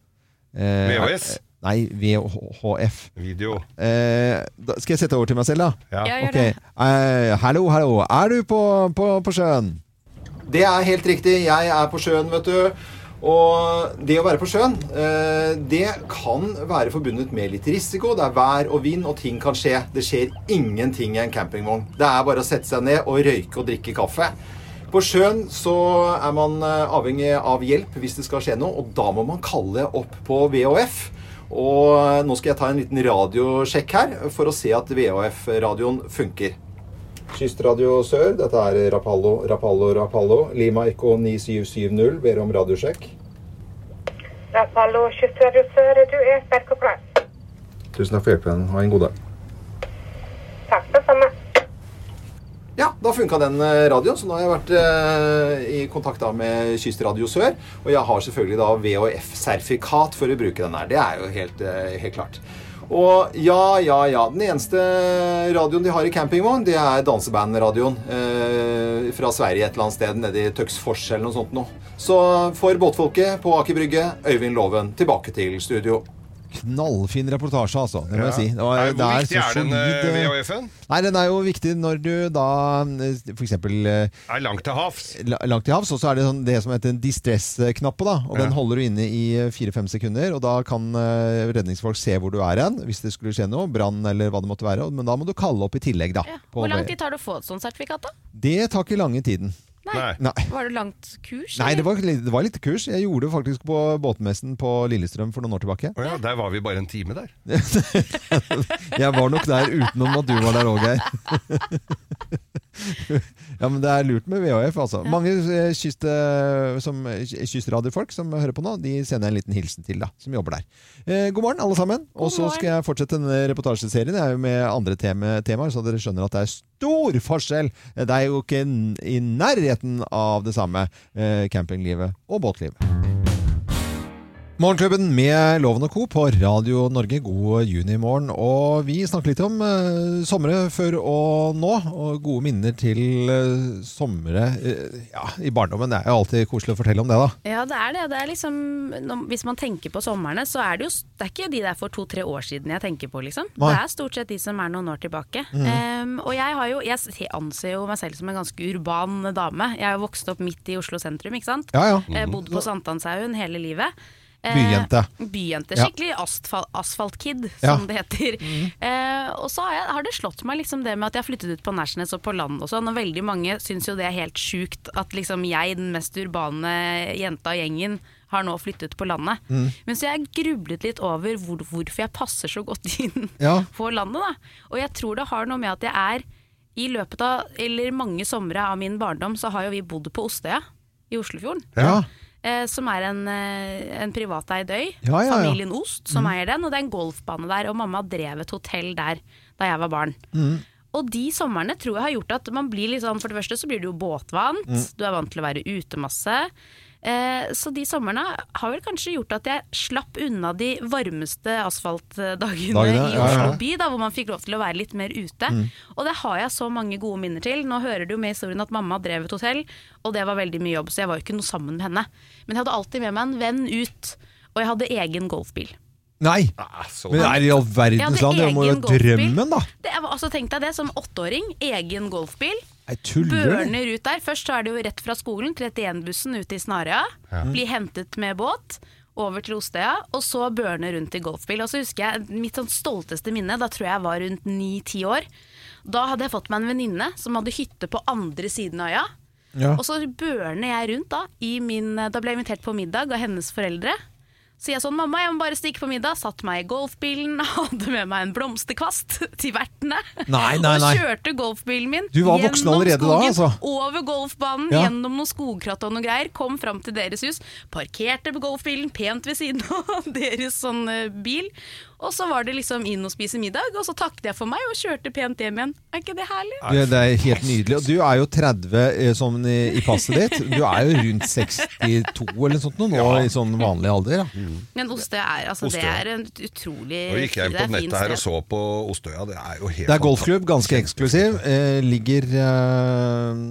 Eh, VHS? Nei, VHF. Video. Eh, da, skal jeg sette over til meg selv, da? Ja. Ja, gjør Ok. det. Eh, hallo, hallo. Er du på, på, på sjøen? Det er helt riktig. Jeg er på sjøen, vet du. Og det å være på sjøen, eh, det kan være forbundet med litt risiko. Det er vær og vind, og ting kan skje. Det skjer ingenting i en campingvogn. Det er bare å sette seg ned og røyke og drikke kaffe. På sjøen så er man eh, avhengig av hjelp hvis det skal skje noe, og da må man kalle opp på VHF. Og eh, nå skal jeg ta en liten radiosjekk her for å se at VHF-radioen funker. Kystradio Sør, dette er Rapallo, Rapallo, Rapallo. Lima Eko 9770 ber om radiosjekk. Rapallo kystradio sør, du er sterk og klar. Tusen takk for hjelpen. Ha en god dag. Takk det samme. Ja, da funka den eh, radioen, så nå har jeg vært eh, i kontakt da med Kystradio Sør. Og jeg har selvfølgelig da VHF-sertifikat for å bruke den her. Det er jo helt, eh, helt klart. Og ja, ja, ja. Den eneste radioen de har i campingvogn, det er dansebandradioen eh, fra Sverige et eller annet sted, nede i Tøksfors eller noe sånt noe. Så for båtfolket på Aker Brygge, Øyvind Loven tilbake til studio. Knallfin reportasje, altså. Det må jeg si. Det, var, Nei, Hvor viktig så er den solid, eh, eh, VHF-en? Nei, den er jo viktig når du da f.eks. eh, Er langt til havs. langt til havs, og så er det sånn, det som heter en distress-knappe. da, og Ja. Den holder du inne i fire-fem sekunder, og da kan redningsfolk se hvor du er hen, hvis det skulle skje noe, brann eller hva det måtte være. Men da må du kalle opp i tillegg, da. Ja. Hvor lang tid tar det å få et sånt sertifikat, da? Det tar ikke lange tiden. Nei. Nei. Var det langt kurs? Nei, det var, det var litt kurs. Jeg gjorde det faktisk på båtmessen på Lillestrøm for noen år tilbake. Oh ja, der var vi bare en time der. Jeg var nok der utenom at du var der òg, Geir. ja, men det er lurt med VHF, altså. Mange eh, kyst, eh, som, eh, kystradiofolk som hører på nå, de sender jeg en liten hilsen til, da, som jobber der. Eh, god morgen, alle sammen. Og så skal jeg fortsette denne reportasjeserien jeg er jo med andre tema, temaer, så dere skjønner at det er stor forskjell. Det er jo ikke i nærheten av det samme, eh, campinglivet og båtlivet. Morgenklubben med Loven og Co. på Radio Norge. God junimorgen. Og vi snakker litt om uh, somre før og nå, og gode minner til uh, somre uh, ja, i barndommen. Det er jo alltid koselig å fortelle om det, da. Ja, det er det. det er liksom, når, hvis man tenker på somrene, så er det jo Det er ikke de der for to-tre år siden jeg tenker på, liksom. Nei. Det er stort sett de som er noen år tilbake. Um, og jeg har jo Jeg anser jo meg selv som en ganske urban dame. Jeg har jo vokst opp midt i Oslo sentrum, ikke sant. Ja, ja. Mm. Bodd på Sankthanshaugen hele livet. Eh, Byjente. Skikkelig Ja. Asfal asfaltkid, Ja. det heter. Eh, og så har, jeg, har det slått meg liksom det med at jeg har flyttet ut på Nærsnes og på land og sånn, og veldig mange syns jo det er helt sjukt at liksom jeg, den mest urbane jenta i gjengen, har nå flyttet på landet. Men så jeg grublet litt over hvor, hvorfor jeg passer så godt inn Ja. på landet, da. Og jeg tror det har noe med at jeg er i løpet av, eller mange somre av min barndom, så har jo vi bodd på Ostøya i Oslofjorden. Ja. Eh, som er en, eh, en privateid øy. Ja, ja. Familien Ost som eier den, og det er en golfbane der. Og mamma drev et hotell der da jeg var barn. Og de somrene tror jeg har gjort at man blir litt sånn For det første så blir du jo båtvant, du er vant til å være ute masse. Eh, så de somrene har vel kanskje gjort at jeg slapp unna de varmeste asfaltdagene Dagene, i ja, ja. Oslo by, da, hvor man fikk lov til å være litt mer ute. Og det har jeg så mange gode minner til. Nå hører du med historien at mamma drev et hotell, og det var veldig mye jobb, så jeg var jo ikke noe sammen med henne. Men jeg hadde alltid med meg en venn ut, og jeg hadde egen golfbil. Nei! Ah, så- Men er det i all verdens land? Det må jo drømmen, da! Det altså, tenk deg det, som åtteåring, egen golfbil. Børner ut der. Først så er det jo rett fra skolen, 31-bussen ute i Snarøya. Blir hentet med båt. Over til Ostøya, og så børne rundt i golfbil. Og så husker jeg Mitt sånn stolteste minne, da tror jeg jeg var rundt ni-ti år. Da hadde jeg fått meg en venninne som hadde hytte på andre siden av øya. Ja. Og så børner jeg rundt da. I min, da ble jeg invitert på middag av hennes foreldre. Så jeg sånn, mamma, jeg må bare stikke på middag. Satt meg i golfbilen, hadde med meg en blomsterkvast til vertene. Nei, nei, nei. Og kjørte golfbilen min Du var voksen skogen, da, altså? Over golfbanen, Ja. gjennom noen skogkratt og noe greier. Kom fram til deres hus, parkerte på golfbilen pent ved siden av deres sånn eh, bil. Og så var det liksom inn og spise middag, og så takket jeg for meg og kjørte pent hjem igjen. Er ikke det herlig? Det, det er helt nydelig. Og du er jo 30 eh, sånn i, i passet ditt. Du er jo rundt 62 eller noe sånt nå, nå i sånn vanlig alder. Ja. Men Ostøya er, altså, det er en utrolig Nå gikk jeg inn på nettet her og så på Ostøya. Det er jo helt Det er golfklubb, ganske eksklusiv. Eh, ligger eh,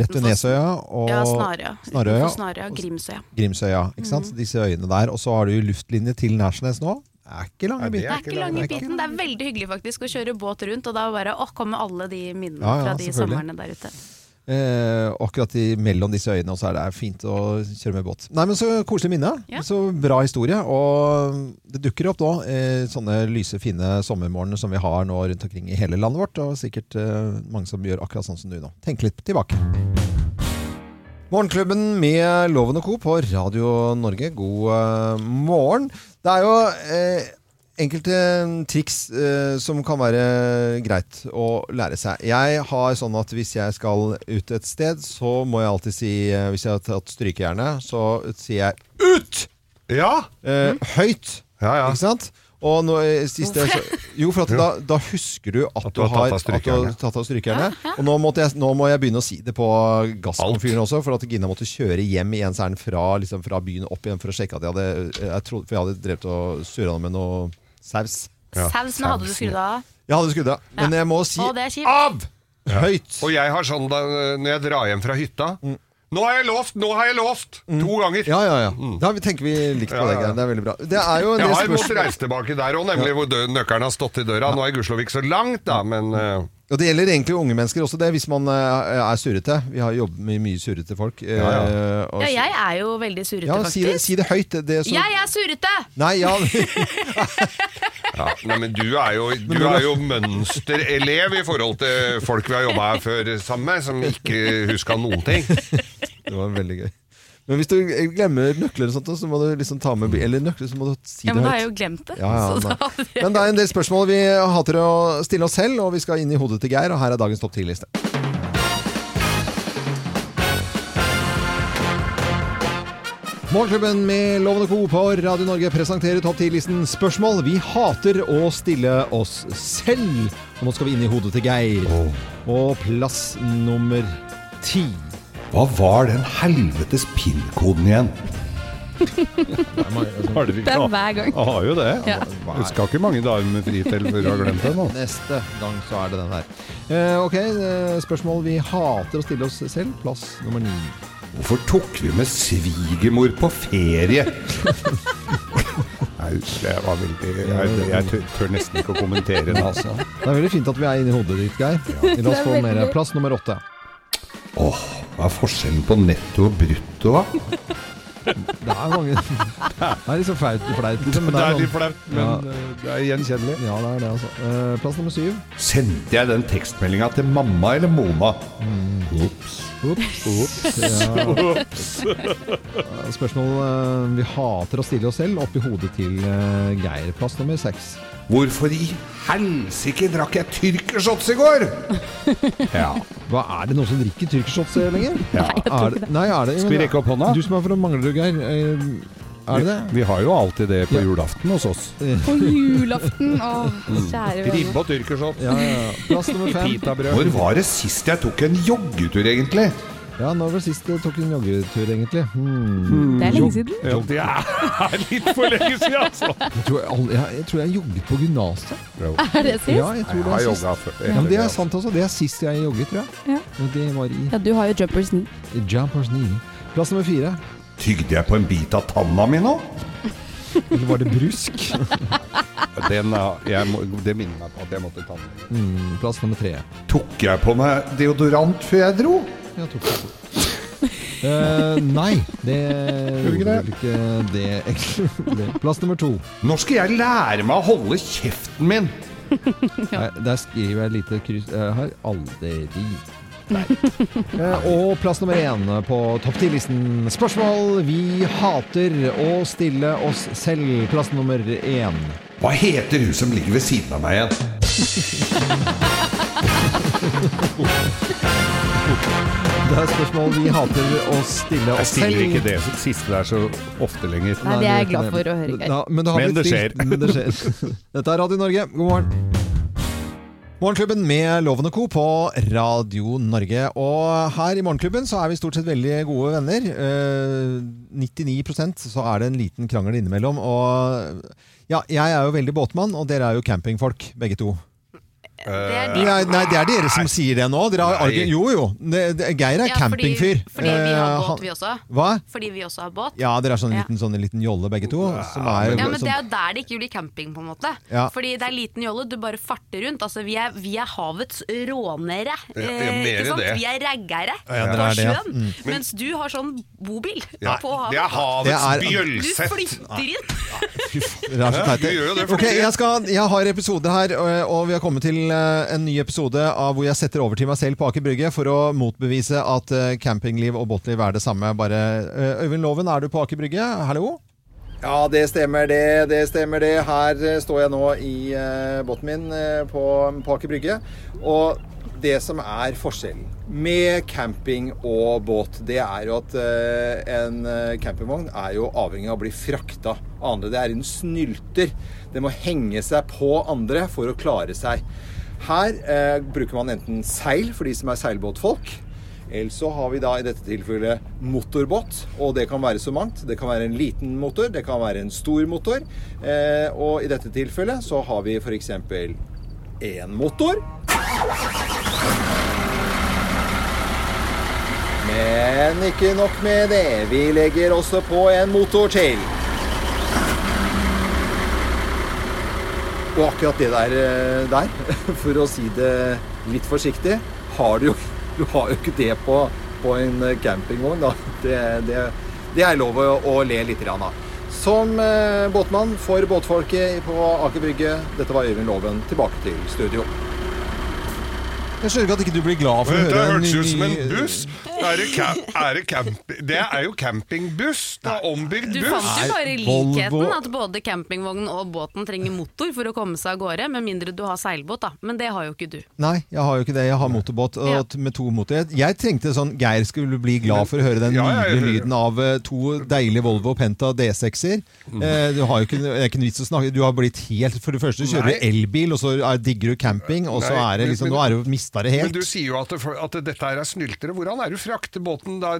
rett ved Nesøya og Ja, Snarøya. Snarøya. Snarøya, Grimsøya. Grimsøya. Ikke sant? Mm. Disse øyene der. Og så har du luftlinje til Nærsnes nå. Det er ikke lange biten. det er ikke lange biten. Det er veldig hyggelig faktisk å kjøre båt rundt, og da bare å, kommer alle de minnene Ja, ja, fra de somrene der ute. Eh, akkurat i, mellom disse øyene så er det fint å kjøre med båt. Nei, men Så koselig minne. Ja. Så bra historie. Og det dukker opp nå eh, sånne lyse, fine sommermorgener som vi har nå rundt omkring i hele landet vårt. Og sikkert eh, mange som gjør akkurat sånn som du nå. Tenk litt tilbake. Morgenklubben med Loven og Co. på Radio Norge. God uh, morgen. Det er jo eh, enkelte triks eh, som kan være greit å lære seg. Jeg har sånn at hvis jeg skal ut et sted, så må jeg alltid si eh, Hvis jeg har tatt strykejernet, så sier jeg 'ut!' Ja! Eh, Høyt. Ja, ja. Ikke sant? Og nå, eh, siste, så, jo, for at da, da husker du at, At du har tatt av strykerne. Og nå, måtte jeg, nå må jeg begynne å si det på gasskomfyren også, for at Gina måtte kjøre hjem i ens ærend fra, liksom, fra byen opp igjen for å sjekke at jeg hadde jeg trodde, For jeg hadde drevet og surra med noe saus. Ja, Sausen hadde du skrudd av. Jeg hadde skrudd av, men jeg må si av! Høyt. Og jeg har sånn da når jeg drar hjem fra hytta Nå har jeg lovt! Nå har jeg lovt! To ganger. Ja, ja, ja. Da tenker vi likt på Ja, det. ja. Geir. Det er veldig bra. Det er jo en Jeg del har måttet spørsmål reise tilbake der òg, nemlig hvor dø- nøkkelen har stått i døra. Nå er gudskjelov ikke så langt, da, men eh, Og det gjelder egentlig unge mennesker også, det, hvis man eh, er surrete. Vi har jobbet med mye surrete folk. eh, Ja, og- Ja, jeg er jo veldig surrete, Ja, si det, faktisk. si det høyt. Det, det så, Jeg er surrete! Nei, ja ja, nei, men du er jo, du er jo mønsterelev i forhold til folk vi har jobba her før sammen med, som ikke huska noen ting. Det var veldig gøy. Men hvis du glemmer nøkler og sånt, så må du liksom ta med Eller nøkler, så må du si Ja, men da har jeg jo glemt det. Ja, ja, så da, Men det er en del spørsmål vi hater å stille oss selv, og vi skal inn i hodet til Geir, og her er dagens topp 10-liste. Morgenklubben med Lovende og Co. på Radio Norge presenterer topp 10-listen spørsmål vi hater å stille oss selv. Og nå skal vi inn i hodet til Geir. Og plass nummer ti. Hva var den helvetes PIN-koden igjen? Har dere Det er hver gang. Jeg har jo det. Ja. Det skal ikke mange dager med fri til før du har glemt den. Neste gang så er det den her. Eh, ok, eh, spørsmål vi hater å stille oss selv. Plass nummer ni. Hvorfor tok vi med svigermor på ferie? Nei, det var veldig Jeg, jeg tør, tør nesten ikke å kommentere det, altså. Det er veldig fint at vi er inni hodet ditt, Geir. La oss få mer. Plass nummer åtte. Åh, hva er forskjellen på netto og brutto, da? Det er mange Det er litt så flaut, flaut liksom. men Det er litt flaut, men Ja. eh, det er gjenkjennelig. Ja, det er det, altså. Eh, plass nummer syv. Sendte jeg den tekstmeldinga til mamma eller Mona? Ops. Ops. Ja. Eh, Spørsmål eh, vi hater å stille oss selv oppi hodet til eh, Geir. Plass nummer seks. Hvorfor i helsike drakk jeg tyrkershots i går? Ja. Hva Er det noen som drikker tyrkershots lenger? Ja. jeg tror Er ikke det, nei, er det Skal vi rekke opp hånda? Du som er fra Manglerud, Geir. eh, Er det det? Vi har jo alltid det på Ja. julaften hos oss. På julaften! Å, kjære Ribbe og tyrkersopp. Ja, ja, ja. Plass nummer fem. Pitabrød. Hvor var det sist jeg tok en joggetur, egentlig? Ja, når var det sist du tok en joggetur, egentlig? Hmm. Det er lenge siden. Ja, det er litt for lenge siden, altså. Jeg, tror jeg, jeg, jeg tror jeg jogget på gymnaset. Er det sist? Ja, jeg tror det er sist. før. Ja, men det er sant også. Det er sist jeg jogget, tror jeg. Ja. Det var i Ja, du har jo jumpers knee. Jumpers Knee. Plass nummer fire. Tygde jeg på en bit av tanna mi nå? Eller var det brusk? Den, jeg må, det minner meg på at jeg måtte ta den. Mm, plass nummer tre. Tok jeg på meg deodorant før jeg dro? Jeg tok det. Uh, nei, det du ikke det? Plass nummer to. Nå skal jeg lære meg å holde kjeften min! ja. der skriver jeg et lite kryss. Jeg har aldri. Eh, og plass nummer én på topp 10-listen. Spørsmål vi hater å stille oss selv. Plass nummer én. Hva heter hun som ligger ved siden av meg igjen? Det er spørsmål vi hater å stille oss selv. Jeg stiller ikke det siste der så ofte lenger. Nei, det er jeg glad for å høre, Geir. Ja, men. Men det skjer. Dette er Radio Norge. God morgen. Morgenklubben med Loven og Co. på Radio Norge. Og her i Morgenklubben så er vi stort sett veldig gode venner. Eh, 99% så er det en liten krangel innimellom. Og ja, jeg er jo veldig båtmann, og dere er jo campingfolk, begge to. Det er de. Nei, nei, det er dere som sier det nå. Dere har, jo, jo. Geir er Ja, campingfyr. Fordi vi har Eh, båt, vi også. Hva? Fordi vi også har båt. Ja, dere er sånn liten, sånn en liten jolle begge to. Som er, Ja, men som, Det er jo der det ikke blir camping, på en måte. Ja. Fordi det er liten jolle, du bare farter rundt. Altså, vi er, vi er havets rånere. Ja, eh, ikke sant? det. Vi er raggere Ja, på sjøen. Mm. Mens du har sånn bobil Ja, på havet. det er havets bjølsett. Du flytter inn! det er så teit. jeg, skal, jeg har episode her, og, vi har kommet til eh, en ny episode av hvor jeg setter over til meg selv på Aker Brygge for å motbevise at eh, campingliv og båtliv er det samme. Bare, eh, Øyvind Loven, er du på Aker Brygge? Hallo? Ja, det stemmer det. Det stemmer det. Her eh, står jeg nå i eh, båten min eh, på, på Aker Brygge. Og det som er forskjellen med camping og båt, det er jo at eh, en eh, campingvogn er jo avhengig av å bli frakta av andre. Det er en snylter. Det må henge seg på andre for å klare seg. Her eh, bruker man enten seil for de som er seilbåtfolk. Eller så har vi da i dette tilfellet motorbåt, og det kan være så mangt. Det kan være en liten motor, det kan være en stor motor. Eh, og i dette tilfellet så har vi f.eks. én motor. Men ikke nok med det. Vi legger også på en motor til. Og akkurat det der, eh, der, for å si det litt forsiktig, har du jo du har jo ikke det på, på en eh, campingvogn. Da. Det, det, det er lov å, le litt av. Som eh, båtmann for båtfolket på Aker Brygge, dette var Øyvind Loven, tilbake til studio. Jeg skjønner ikke at ikke du blir glad for å høre en hørtes ut som en ny- buss. Er det, er det, camp det er jo campingbuss. Det er ombygd Du fant jo bare likheten, at både campingvognen og båten trenger motor for å komme seg av gårde, med mindre du har seilbåt, da. Men det har jo ikke du. Nei, jeg har jo ikke det. Jeg har motorbåt og Ja. med to motorer. Jeg tenkte sånn Geir skulle bli glad for å høre den Ja, nydelige lyden av eh, to deilige Volvo Penta D6-er. Mm. Eh, du har jo ikke, det er ikke vits å snakke Du har blitt helt For det første kjører du elbil, og så er, digger du camping, og så er det liksom Nå er det jo mist, mista det Men du sier jo at, det, at dette her er snyltere. Hvordan er du frakter båten det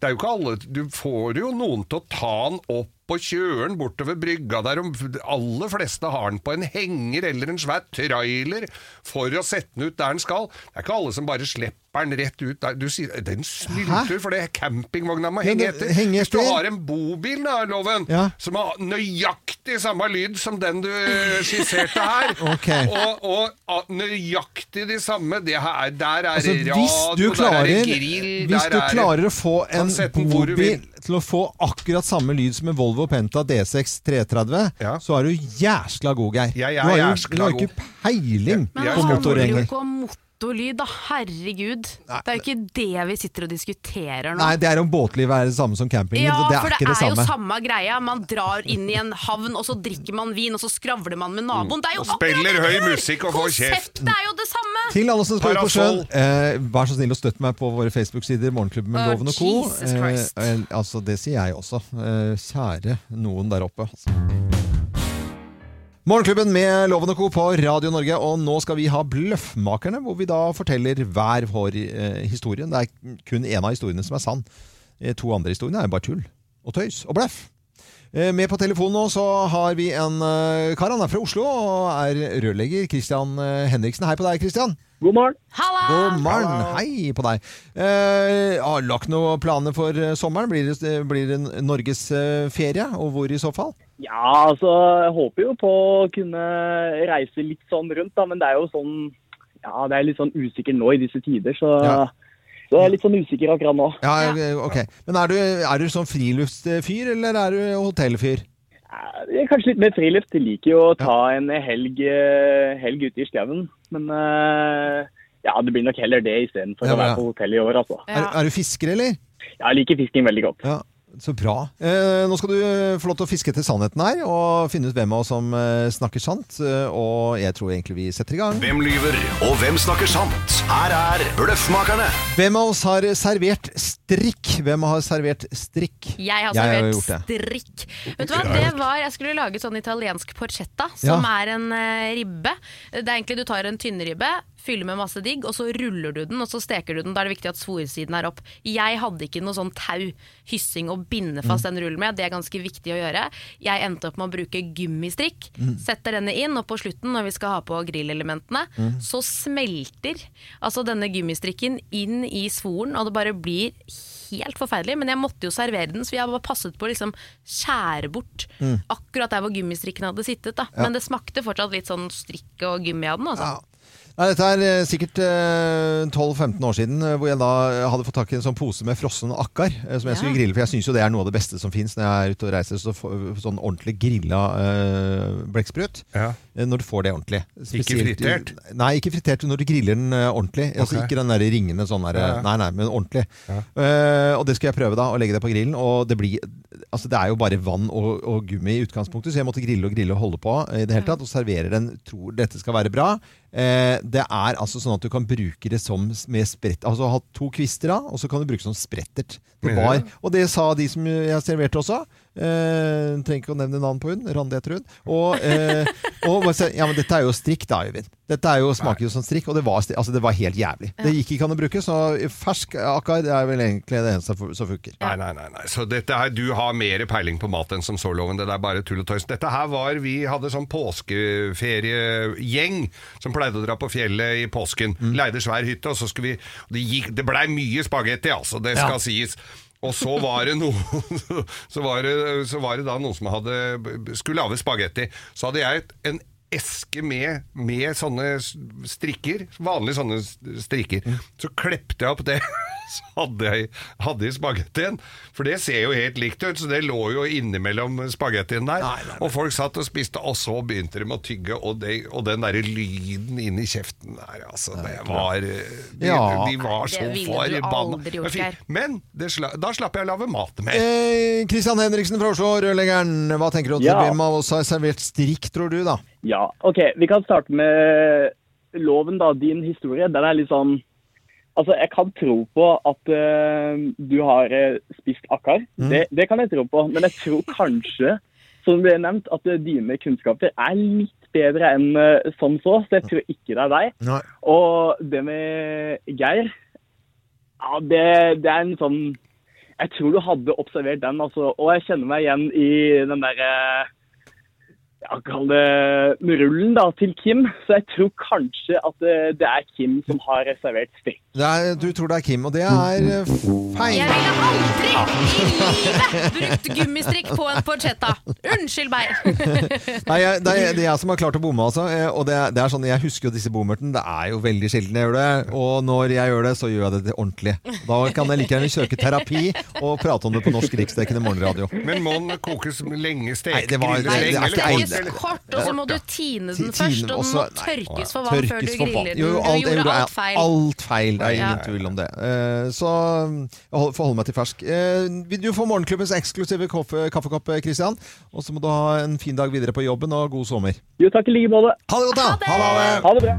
er jo ikke alle Du får jo noen til å ta den opp og kjører den bortover brygga der. De aller fleste har den på en henger eller en svær trailer for å sette den ut der den skal. Det er ikke alle som bare slipper den rett ut der. Du sier den snylter, for det er campingvogna må henge etter. Hvis du har en bobil, da, Loven, Ja. som har nøyaktig samme lyd som den du eh, skisserte her, okay. og, og ah, nøyaktig de samme det her, Der er Altså, det du radio, der er det grill, hvis der du er klarer å få en bobil. Til å få akkurat samme lyd som en Volvo Penta D6 330, Ja. så er du jæskla god, Geir. Ja, ja, du har jo, du har ikke peiling på skal motorlyd, da. Herregud. Det er jo ikke det vi sitter og diskuterer nå. Nei, det er om båtlivet er det samme som camping. Ja, det er for det ikke det er jo samme. greia. Man drar inn i en havn, og så drikker man vin, og så skravler man med naboen. Det er jo Og spiller høy er! musikk og får kjeft. Konseptet er jo det samme! Til alle som skal på sjøen, eh, vær så snill å støtte meg på våre Facebook-sider, Morgenklubben med Loven og co. Eh, altså, det sier jeg også. Eh, kjære noen der oppe. Altså. Morgenklubben med Loven og Co. på Radio Norge, og nå skal vi ha Bløffmakerne, hvor vi da forteller hver vår eh, historie. Det er kun én av historiene som er sann. Eh, to andre historiene er bare tull og tøys og bløff. Eh, Med på telefonen nå så har vi en eh, kar. Han er fra Oslo og er rørlegger. Christian eh, Henriksen. Hei på deg, Christian. God morgen. Halla! God morgen. Hei på deg. Eh, har du lagt noen planer for eh, sommeren? Blir det, blir det en norgesferie, og hvor i så fall? Ja, altså, jeg håper jo på å kunne reise litt sånn rundt, da, men det er jo sånn Ja, det er litt sånn usikker nå i disse tider, så, Ja. så jeg er litt sånn usikker akkurat nå. Ja, eh, ok. Men er du, er du sånn friluftsfyr, eller er du hotellfyr? Er kanskje litt mer friluft. Jeg liker jo å ta en helg, eh, helg ute i skauen. Men eh, ja, det blir nok heller det istedenfor Ja, å være på hotell i år, altså. Er, er du fisker, eller? Jeg liker fisking veldig godt. Ja, Så bra. Eh, nå skal du eh, få lov til å fiske til sannheten her, og finne ut hvem av oss som eh, snakker sant. Eh, og jeg tror egentlig vi setter i gang. Hvem lyver, og hvem snakker sant? Her er Bløffmakerne. Hvem av oss har servert strikk? Hvem har servert strikk? Jeg har Jeg har servert gjort det. strikk. Vet du hva, det var, Jeg skulle lage sånn italiensk porchetta, som er en ribbe. Det er egentlig Du tar en tynnribbe, fyller med masse digg, og så ruller du den, og så steker du den. Da er det viktig at svorsiden er opp. Jeg hadde ikke noe sånn tau, hyssing, å binde fast den rullen med. Det er ganske viktig å gjøre. Jeg endte opp med å bruke gummistrikk. Setter denne inn, og på slutten, når vi skal ha på grillelementene, så smelter altså denne gummistrikken inn i svoren, og det bare blir helt forferdelig. Men jeg måtte jo servere den, så jeg bare passet på å liksom skjære bort akkurat der hvor gummistrikken hadde sittet. Da. Men det smakte fortsatt litt sånn strikk og gummi av den. Altså. Ja. Nei, dette er eh, sikkert eh, 12-15 år siden, eh, hvor jeg da hadde fått tak i en sånn pose med frossen akkar, eh, som jeg Ja. skulle grille, for jeg syns jo det er noe av det beste som fins når jeg er ute og reiser. Så sånn ordentlig grilla eh, blekksprut. Ja. Eh, Når du får det ordentlig. Ikke fritert? Nei, ikke fritert når du griller den eh, ordentlig. Altså Ikke den der ringende sånn der, Ja, ja. Nei, nei, men ordentlig. Eh, og det skal jeg prøve da, å legge det på grillen. Og det blir Altså det er jo bare vann og, og gummi i utgangspunktet, så jeg måtte grille og grille og holde på i det hele tatt. Og serverer den. Tror dette skal være bra. Eh, det er altså sånn at du kan bruke det som med sprett Altså ha to kvister av, og så kan du bruke det som sprettert. Det var, og det sa de som jeg serverte også. Eh, trenger ikke å nevne navn på hun. Randi heter hun. Og, eh, og bare ja, men dette er jo strikk da, Øyvind. Dette er jo, smaker jo som strikk, og det var, altså, det var helt jævlig. Det gikk ikke an å bruke, så fersk akkar det er vel egentlig det eneste som funker. Nei, nei, nei, nei. Så dette her, du har mer peiling på mat enn som så, Loven. Det er bare tull og tøys. Dette her var Vi hadde sånn påskeferiegjeng som pleide å dra på fjellet i påsken. Leide svær hytte, og så skulle vi Det, gikk- det blei mye spagetti, altså. Det skal sies. Og så var det noe så, det, så var det da noen som hadde skulle lage spagetti. Så hadde jeg en eske med, med sånne strikker, vanlige sånne strikker. Så klepte jeg opp det, så hadde jeg, hadde jeg spagettien. For det ser jo helt likt ut, så det lå jo innimellom spagettien der. Og folk satt og spiste, og så begynte de med å tygge, og, det, og den derre lyden inni kjeften der, altså. Det var De, Ja. de var så forbanna. Men fint. Men det sla, da slapp jeg å lage mat mer. Eh, Henriksen fra Oslo, rørleggeren. Hva tenker du at Ja. hvem av oss har servert strikk, tror du, da? Ja, ok. Vi kan starte med loven, da. Din historie. Den er litt sånn Altså, jeg kan tro på at uh, du har eh, spist akkar. Det, det kan jeg tro på. Men jeg tror kanskje som det ble nevnt, at eh, dine kunnskaper er litt bedre enn uh, som så, så jeg tror ikke det er deg. Nei. Og det med Geir, ja, det, det er en sånn Jeg tror du hadde observert den, altså. Og jeg kjenner meg igjen i den derre ja, Kall det rullen da, til Kim. Så jeg tror kanskje at det, det er Kim som har reservert strikk. Er, du tror det er Kim, og det er eh, feil. Jeg ville aldri i livet brukt gummistrikk på en porchetta! Unnskyld meg! Nei, jeg, det, er, det er jeg som har klart å bomme, altså. Eh, Og det, er- det er sånn, Jeg husker jo disse bommertene. Det er jo veldig sjelden jeg gjør det. Og når jeg gjør det, så gjør jeg det til ordentlig. Da kan jeg like gjerne søke terapi og prate om det på norsk riksdekkende morgenradio. Men må den kokes lenge stekt? Nei, det var- grilles det er lenge, ikke eller egnet. kort, og så må du tine den først, og den må tørkes for vann før du griller den. Du gjorde alt feil. Alt feil, det er ingen tvil om det. Eh, Så jeg får holde meg til fersk. Eh, vil Du får morgenklubbens eksklusive kaffekopp, Kristian. Og så må du ha en fin dag videre på jobben, og god sommer. Jo, takk i like måte. Ha det godt, da! Ha det! Ha det bra.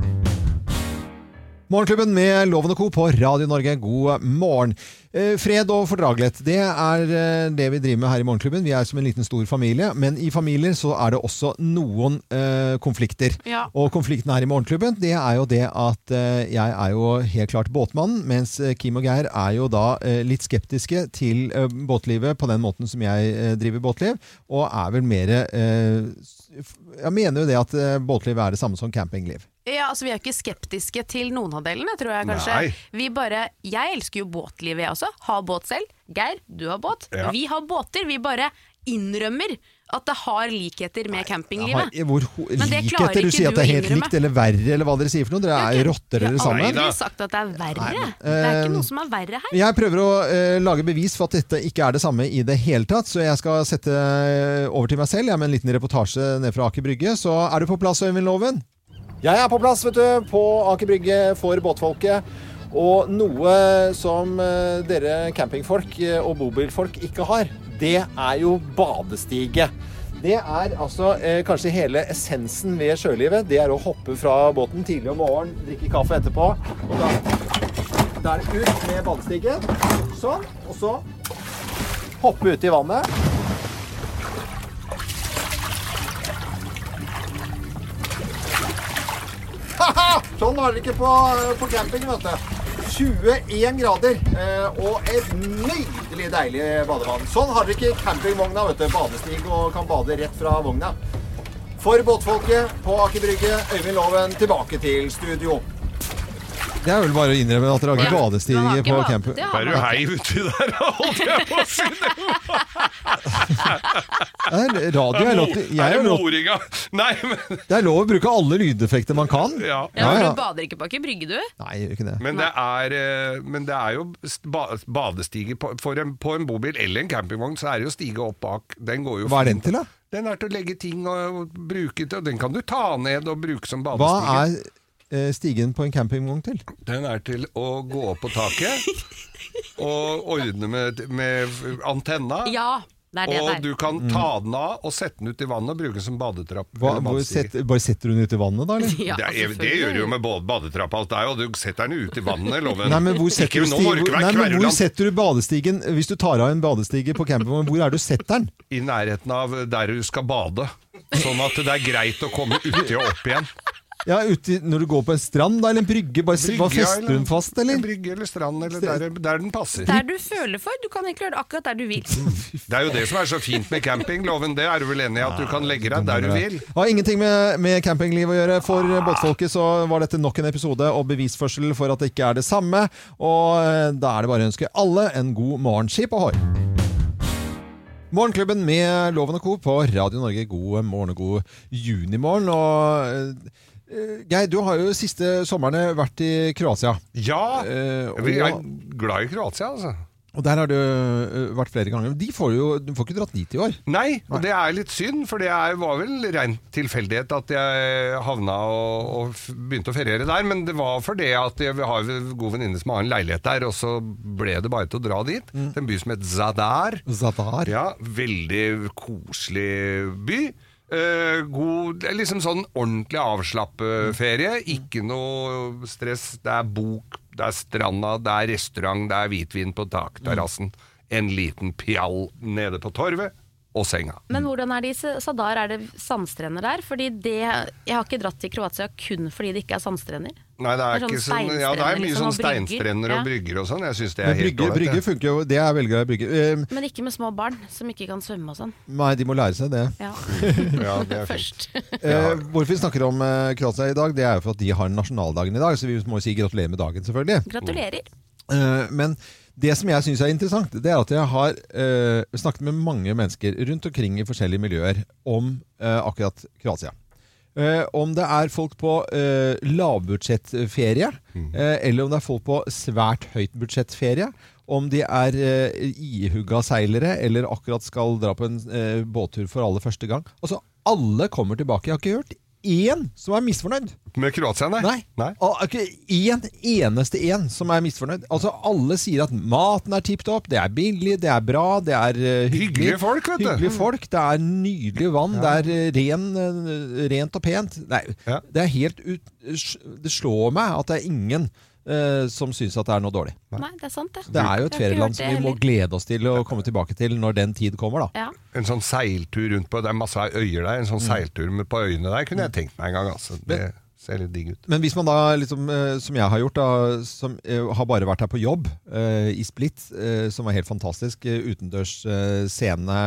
Morgenklubben med Loven og Co. på Radio Norge, god morgen. Eh, Fred og fordragelighet, det er eh, det vi driver med her i Morgenklubben. Vi er som en liten stor familie, men i familier så er det også noen eh, konflikter. Ja. Og konflikten her i Morgenklubben, det er jo det at eh, jeg er jo helt klart båtmannen, mens eh, Kim og Geir er jo da eh, litt skeptiske til båtlivet på den måten som jeg driver båtliv, og er vel mer Jeg mener jo det at båtlivet båtliv er det samme som campingliv. Ja, altså Vi er ikke skeptiske til noen av delene, tror jeg kanskje. Nei. Vi bare, Jeg elsker jo båtlivet, jeg også. Har båt selv. Geir, du har båt. Ja. Vi har båter. Vi bare innrømmer at det har likheter med campinglivet. hvor Men det klarer likheter? Du sier at det er helt innrømme. likt eller verre, eller hva dere sier for noe. Dere er rotter eller Jeg har aldri sagt at det er verre. det er eh, ikke noe som er verre her. Jeg prøver å eh, lage bevis for at dette ikke er det samme i det hele tatt, så jeg skal sette eh, over til meg selv. Jeg er med en liten reportasje ned fra Aker Brygge. Så er du på plass, Øyvind Loven? Jeg er på plass, vet du, på Aker Brygge for båtfolket. Og noe som eh, dere campingfolk eh, og bobilfolk ikke har, det er jo badestige. Det er altså eh, kanskje hele essensen ved sjølivet. Det er å hoppe fra båten tidlig om morgenen, drikke kaffe etterpå. Og da, da er det ut med badestige. Sånn. Og så hoppe ut i vannet. Sånn var det ikke på, på camping, vet du. 21 grader eh, og et nydelig deilig badevann. Sånn har dere ikke campingvogna, vet du. Badestig og kan bade rett fra vogna. For båtfolket på Aker Brygge, Øyvind Loven tilbake til studio. Det er vel bare å innrømme at dere har ikke Ja. på camping. det er jo hei heiv uti der, holdt jeg på å si. Det Radio er lov til Er det moringa? Nei, men Det er lov å bruke alle lydeffekter man kan. Ja. Ja, ja. Du bader ikke på i Brygge, du? Nei, jeg gjør ikke det. Men det er, eh, men det er jo badestiger på, for en, på en bobil eller en campingvogn, så er det jo stige opp bak. Den går jo Hva er den til, da? Den er til å legge ting og bruke til, og den kan du ta ned og bruke som Hva badestige. er stigen på en campingvogn til? Den er til å gå opp på taket og ordne med, med antenna. Ja, det er det og der. du kan ta den av og sette den ut i vannet og bruke den som badetrapp. Hva, eller set, bare setter du den ut i vannet, da? Eller? det, er, det gjør du jo med badetrapp og alt det er, og du setter den ut i vannet, loven. Nei, men hvor setter, Ikke, du nå må sti, du ikke hvor, være nei, men hvor setter du badestigen Hvis du tar av en badestige på campingvogn, hvor er det du setter den? I nærheten av der du skal bade. Sånn at det er greit å komme uti og opp igjen. Ja, ute, Når du går på en strand da, eller en brygge, bare, Brygge, bare fester eller- fast, eller? En brygge eller strand, eller der, der den passer. Der du føler for. Du kan egentlig gjøre det akkurat der du vil. Det er jo det som er så fint med campingloven. Det er du vel enig i? At du kan legge deg der du vil? Har ingenting med, med campingliv å gjøre. For båtfolket så var dette nok en episode og bevisførsel for at det ikke er det samme. Og eh, da er det bare å ønske alle en god morgenskip ohoi. Morgenklubben med Loven og Co. på Radio Norge. God morgen og god junimorgen. Og eh, Geir, du har jo siste somrene vært i Kroatia. Ja! Eh, Vi er glad i Kroatia, altså. og der har du eh, vært flere ganger. De får jo du får ikke dratt dit i år. Nei, og det er litt synd, for det er, var vel ren tilfeldighet at jeg havna og, og begynte å feriere der. Men det var fordi at jeg har en god venninne som har en leilighet der, og så ble det bare til å dra dit. Til en by som het Zadar. Zadar. Ja, veldig koselig by. Eh, god, liksom sånn ordentlig avslappeferie. Ikke noe stress. Det er bok, det er stranda, det er restaurant, det er hvitvin på takterrassen. En liten pjall nede på torvet. Og senga. Men hvordan er det i Sadar? Er det sandstrender der? Fordi det, Jeg har ikke dratt til Kroatia kun fordi det ikke er sandstrender. Nei, det er, Det er ikke sånn sånn, ja, det er mye liksom, sånn og steinstrender og brygger og sånn. Jeg syns det er helt brygge, ålreit. Brygger funker jo, det er veldig greit. Brygge. Eh, Men ikke med små barn som ikke kan svømme og sånn. nei, de må lære seg det. Ja. Ja, det er fint. Først. Eh, hvorfor vi snakker om uh, Kroatia i dag, det er jo for at de har nasjonaldagen i dag, så vi må jo si gratulerer med dagen, selvfølgelig. Gratulerer. Uh, men det som jeg syns er interessant, det er at jeg har eh, snakket med mange mennesker rundt omkring i forskjellige miljøer om eh, akkurat Kroatia. Eh, om det er folk på eh, lavbudsjettferie, eh, eller om det er folk på svært høyt budsjettferie. Om de er eh, ihugga seilere eller akkurat skal dra på en eh, båttur for aller første gang. Altså, alle kommer tilbake. Jeg har ikke hørt én som er misfornøyd. Med Kroatia, nei? Nei. Nei. Ikke én eneste en som er misfornøyd. Altså Alle sier at maten er tipp topp, det er billig, det er bra, det er uh, hyggelig. Hyggelige folk, vet du. Hyggelige folk, Det er nydelig vann, det er eh, ren, uh, rent og pent. Nei, Ja. det er helt ut, Det slår meg at det er ingen eh, som syns at det er noe dårlig. Nei, det er sant, det. Det er jo et ferieland som vi må glede oss til å komme tilbake til når den tid kommer, da. Ja. En sånn seiltur rundt på Det er masse øyer der. En Mm. sånn seiltur med, på øyene der kunne jeg tenkt meg en gang. Altså. Det ser litt digg ut. Men hvis man da, liksom, eh, som jeg har gjort, da, som eh, har bare vært her på jobb eh, i Split, som var helt fantastisk, utendørs scene,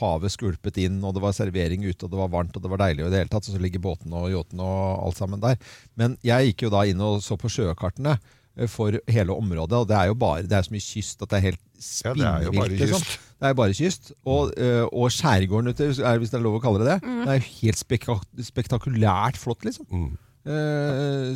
havet skulpet inn, og det var servering ute, og det var varmt, og det var deilig i det hele tatt, og så ligger båten og yachten og alt sammen der. Men jeg gikk jo da inn og så på sjøkartene for hele området, og det er jo bare, det er så mye kyst at det er helt Ja, det er jo bare spinnvilt, liksom. kyst. Det er bare kyst. Og, og skjærgården ute, hvis det er lov å kalle det det, det er jo helt spektakulært flott, liksom. Eh,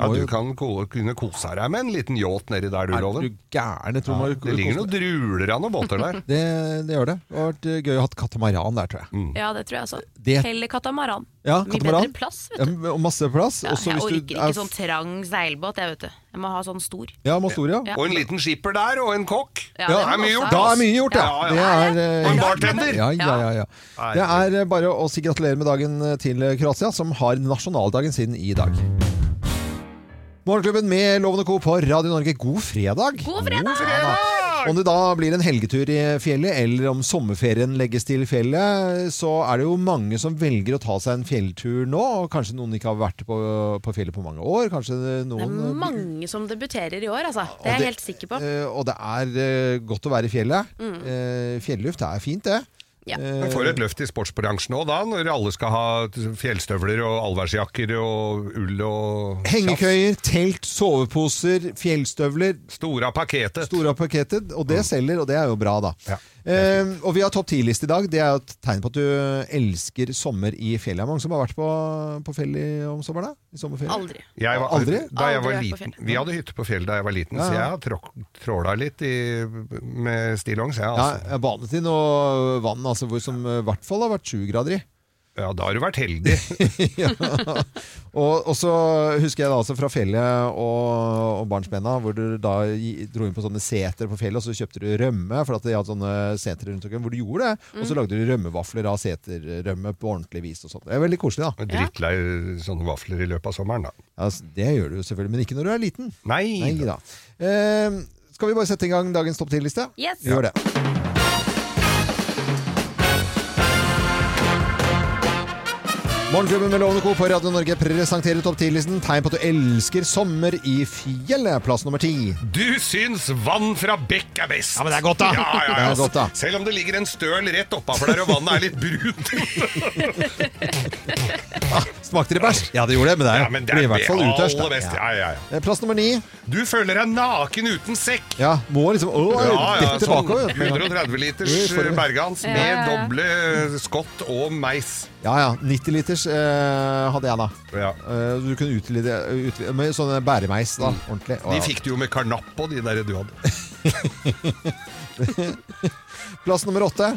Ja, du kan ko kunne kose deg med en liten yacht nedi der, du, Er Loven. gæren? Ja, man- det ligger noen druler av noen båter der. det, det gjør det. Det har vært gøy å ha katamaran der, tror jeg. ja, det tror jeg også. Det- Heller katamaran. Ja, Mye bedre plass, vet du. og masse plass. Ja, Også jeg hvis du orker er ikke sånn trang seilbåt, jeg, vet du. Jeg må ha sånn stor. Ja, Mostoria. Ja. Og en liten skipper der, og en kokk. Ja, Ja, det er mye gjort. Da er mye gjort, ja. Ja, ja. Det er, eh, Og en bartender. Ja, ja, ja, ja. Det er eh, bare å si gratulerer med dagen eh, til Kroatia, som har nasjonaldagen sin i dag. Morgenklubben med Lovende Co. på Radio Norge, god fredag! God fredag! Om det da blir en helgetur i fjellet, eller om sommerferien legges til fjellet, så er det jo mange som velger å ta seg en fjelltur nå. og Kanskje noen ikke har vært på, på fjellet på mange år. Kanskje noen Det er mange som debuterer i år, altså. Det er jeg helt sikker på. Eh, og det er eh, godt å være i fjellet. Mm. fjelluft er fint, det. Ja. Men får et løft i sportsbransjen òg, da, når alle skal ha fjellstøvler og allværsjakker og ull og. Hengekøyer, telt, soveposer, fjellstøvler. Store av paketet. Store av pakketet, og det selger, og det er jo bra, da. Ja. Eh, og vi har topp 10-liste i dag. Det er jo et tegn på at du elsker sommer i fjellet. Er mange som har vært på, på fjellet om sommeren? da? I sommerferie? Aldri. Jeg var, Aldri? Da jeg var liten, vi hadde hytte på fjellet da jeg var liten, Ja, så jeg har tråk, tråla litt i, med stillongs. Jeg, Ja, altså. jeg har badet i noe vann altså, hvor som i hvert fall har vært sju grader i. ja, da har du vært heldig. ja. og, og så husker jeg da altså fra fjellet og, og barnsbenna, hvor du da dro inn på sånne seter på fjellet, og så kjøpte du rømme, for at de hadde sånne seter rundt omkring hvor du gjorde det. Og så lagde du rømmevafler av seterrømme på ordentlig vis og sånt. Det er veldig koselig, da. Drittlei sånne vafler i løpet av sommeren, da. Ja, det gjør du selvfølgelig, men ikke når du er liten. Nei, Nei da. Eh, skal vi bare sette i gang dagens topp 10-liste? Yes. Gjør det. Morgenklubben med Lovende Co. på Radio Norge presenterer topp 10-listen. Tegn på at du elsker sommer i fjellet. Plass nummer ti. Du syns vann fra bekk er best! Ja, men det er godt, da. Ja, ja, ja. godt, da. Selv om det ligger en støl rett oppafor der, og vannet er litt brunt. Smakte det bæsj? Ja, det gjorde det, men det, Ja, men det blir er i hvert fall utørst. da. Ja, ja, ja. Eh, Plass nummer ni. Du føler deg naken uten sekk. Ja, må liksom Å, Ja, ja, dette sånn bakover. 130 liters bergans Ja, med ja, ja. doble skott og meis. Ja ja. 90 liters eh, hadde jeg da. Ja. Eh, du kunne utvide, utvide med sånne bæremeis, da. Ordentlig. Å, De ja. fikk det jo med karnapp på, de der du hadde. Plass nummer åtte.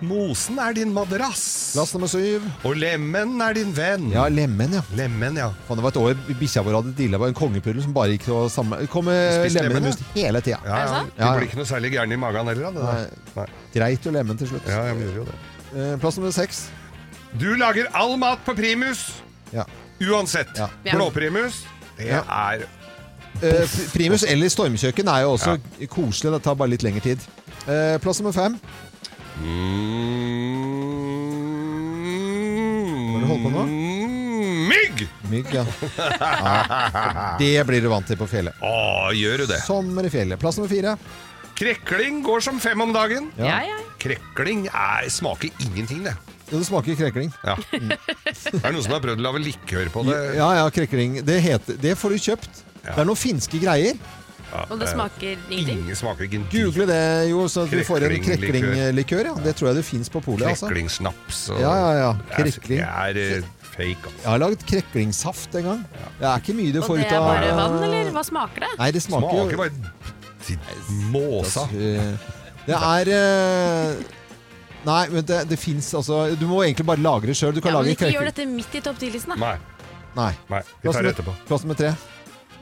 Mosen er din madrass, Plass nummer syv. og lemmen er din venn. Ja, lemen, ja. Lemmen, ja. Faen, det var et år bikkja vår hadde dilla med en kongepuddel som bare gikk å samme Kom med lemmen lemenmus hele tida. ja, det ja. Du ja. blir ikke noe særlig gæren i magen heller, da. det der. Nei. Greit jo lemen til slutt. Ja, jeg gjør jo det. Eh, plass nummer seks. Du lager all mat på primus, Ja. uansett. Ja. Blåprimus, det Ja. er Eh, pri- primus eller stormkjøkken er jo også koselig. Det tar bare litt lengre tid. Eh, plass nummer fem. mm, du holder på nå? Mm, mygg! Mygg, ja. ja. Det blir du vant til på fjellet. Å, gjør du det? Sommer i fjellet. Plass nummer fire. Krekling går som fem om dagen. Ja. Ja, ja. Krekling er, smaker ingenting, det. Det smaker krekling. Ja. Det er noen som har prøvd å lage likør på det. Ja, ja, krekling. Det, heter, det får du kjøpt. Ja. Det er noen finske greier. Ja, Og det eh, smaker ingenting. Ingen smaker ikke en Google det, jo, så du får en Kreklinglikør. Ja. Det tror jeg det fins på polet. Altså. Kreklingsnaps og- Ja, ja, ja. Det er- Krekling. Det er eh, fake, altså. Jeg har lagd kreklingsaft en gang. Det er ikke mye du Og får det er bare vann, eller hva smaker det? Nei, det smaker, Smaker bare måsa. Eh, Det er Nei, men det, det fins altså Du må egentlig bare lagre det sjøl. Du kan Ja, lage ikke gjør dette midt i topp 10-listen, da. Nei, Nei. nei, vi tar det etterpå. plass nummer tre.